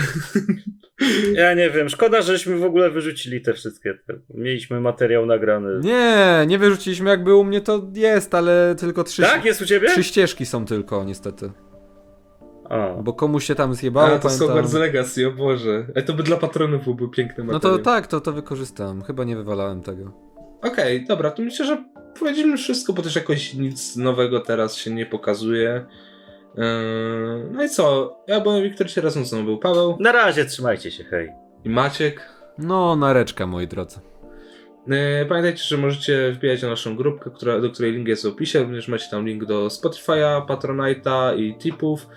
ja nie wiem, szkoda, żeśmy w ogóle wyrzucili te wszystkie. Te. Mieliśmy materiał nagrany. Nie, nie wyrzuciliśmy jakby u mnie to jest, ale tylko trzy, Tak, jest u ciebie? trzy ścieżki są tylko niestety. A. Bo komuś się tam zjebało, A, to z pamiętam. Hogwarts Legacy, o Boże. Ale to by dla patronów byłby piękny No materiał. to tak, to, to wykorzystam. Chyba nie wywalałem tego. Okej, dobra, to myślę, że powiedzieliśmy wszystko, bo też jakoś nic nowego teraz się nie pokazuje. Yy, no i co? Ja byłem Wiktor, się razem ze mną był Paweł Na razie, trzymajcie się, hej. i Maciek. No, nareczka, moi drodzy. E, Pamiętajcie, że możecie wbijać na naszą grupkę, która, do której link jest w opisie. Również macie tam link do Spotify'a, Patronite'a i tipów.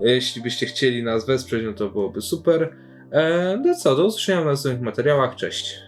Jeśli byście chcieli nas wesprzeć, no to byłoby super. E, No co, do usłyszenia w następnych materiałach. Cześć.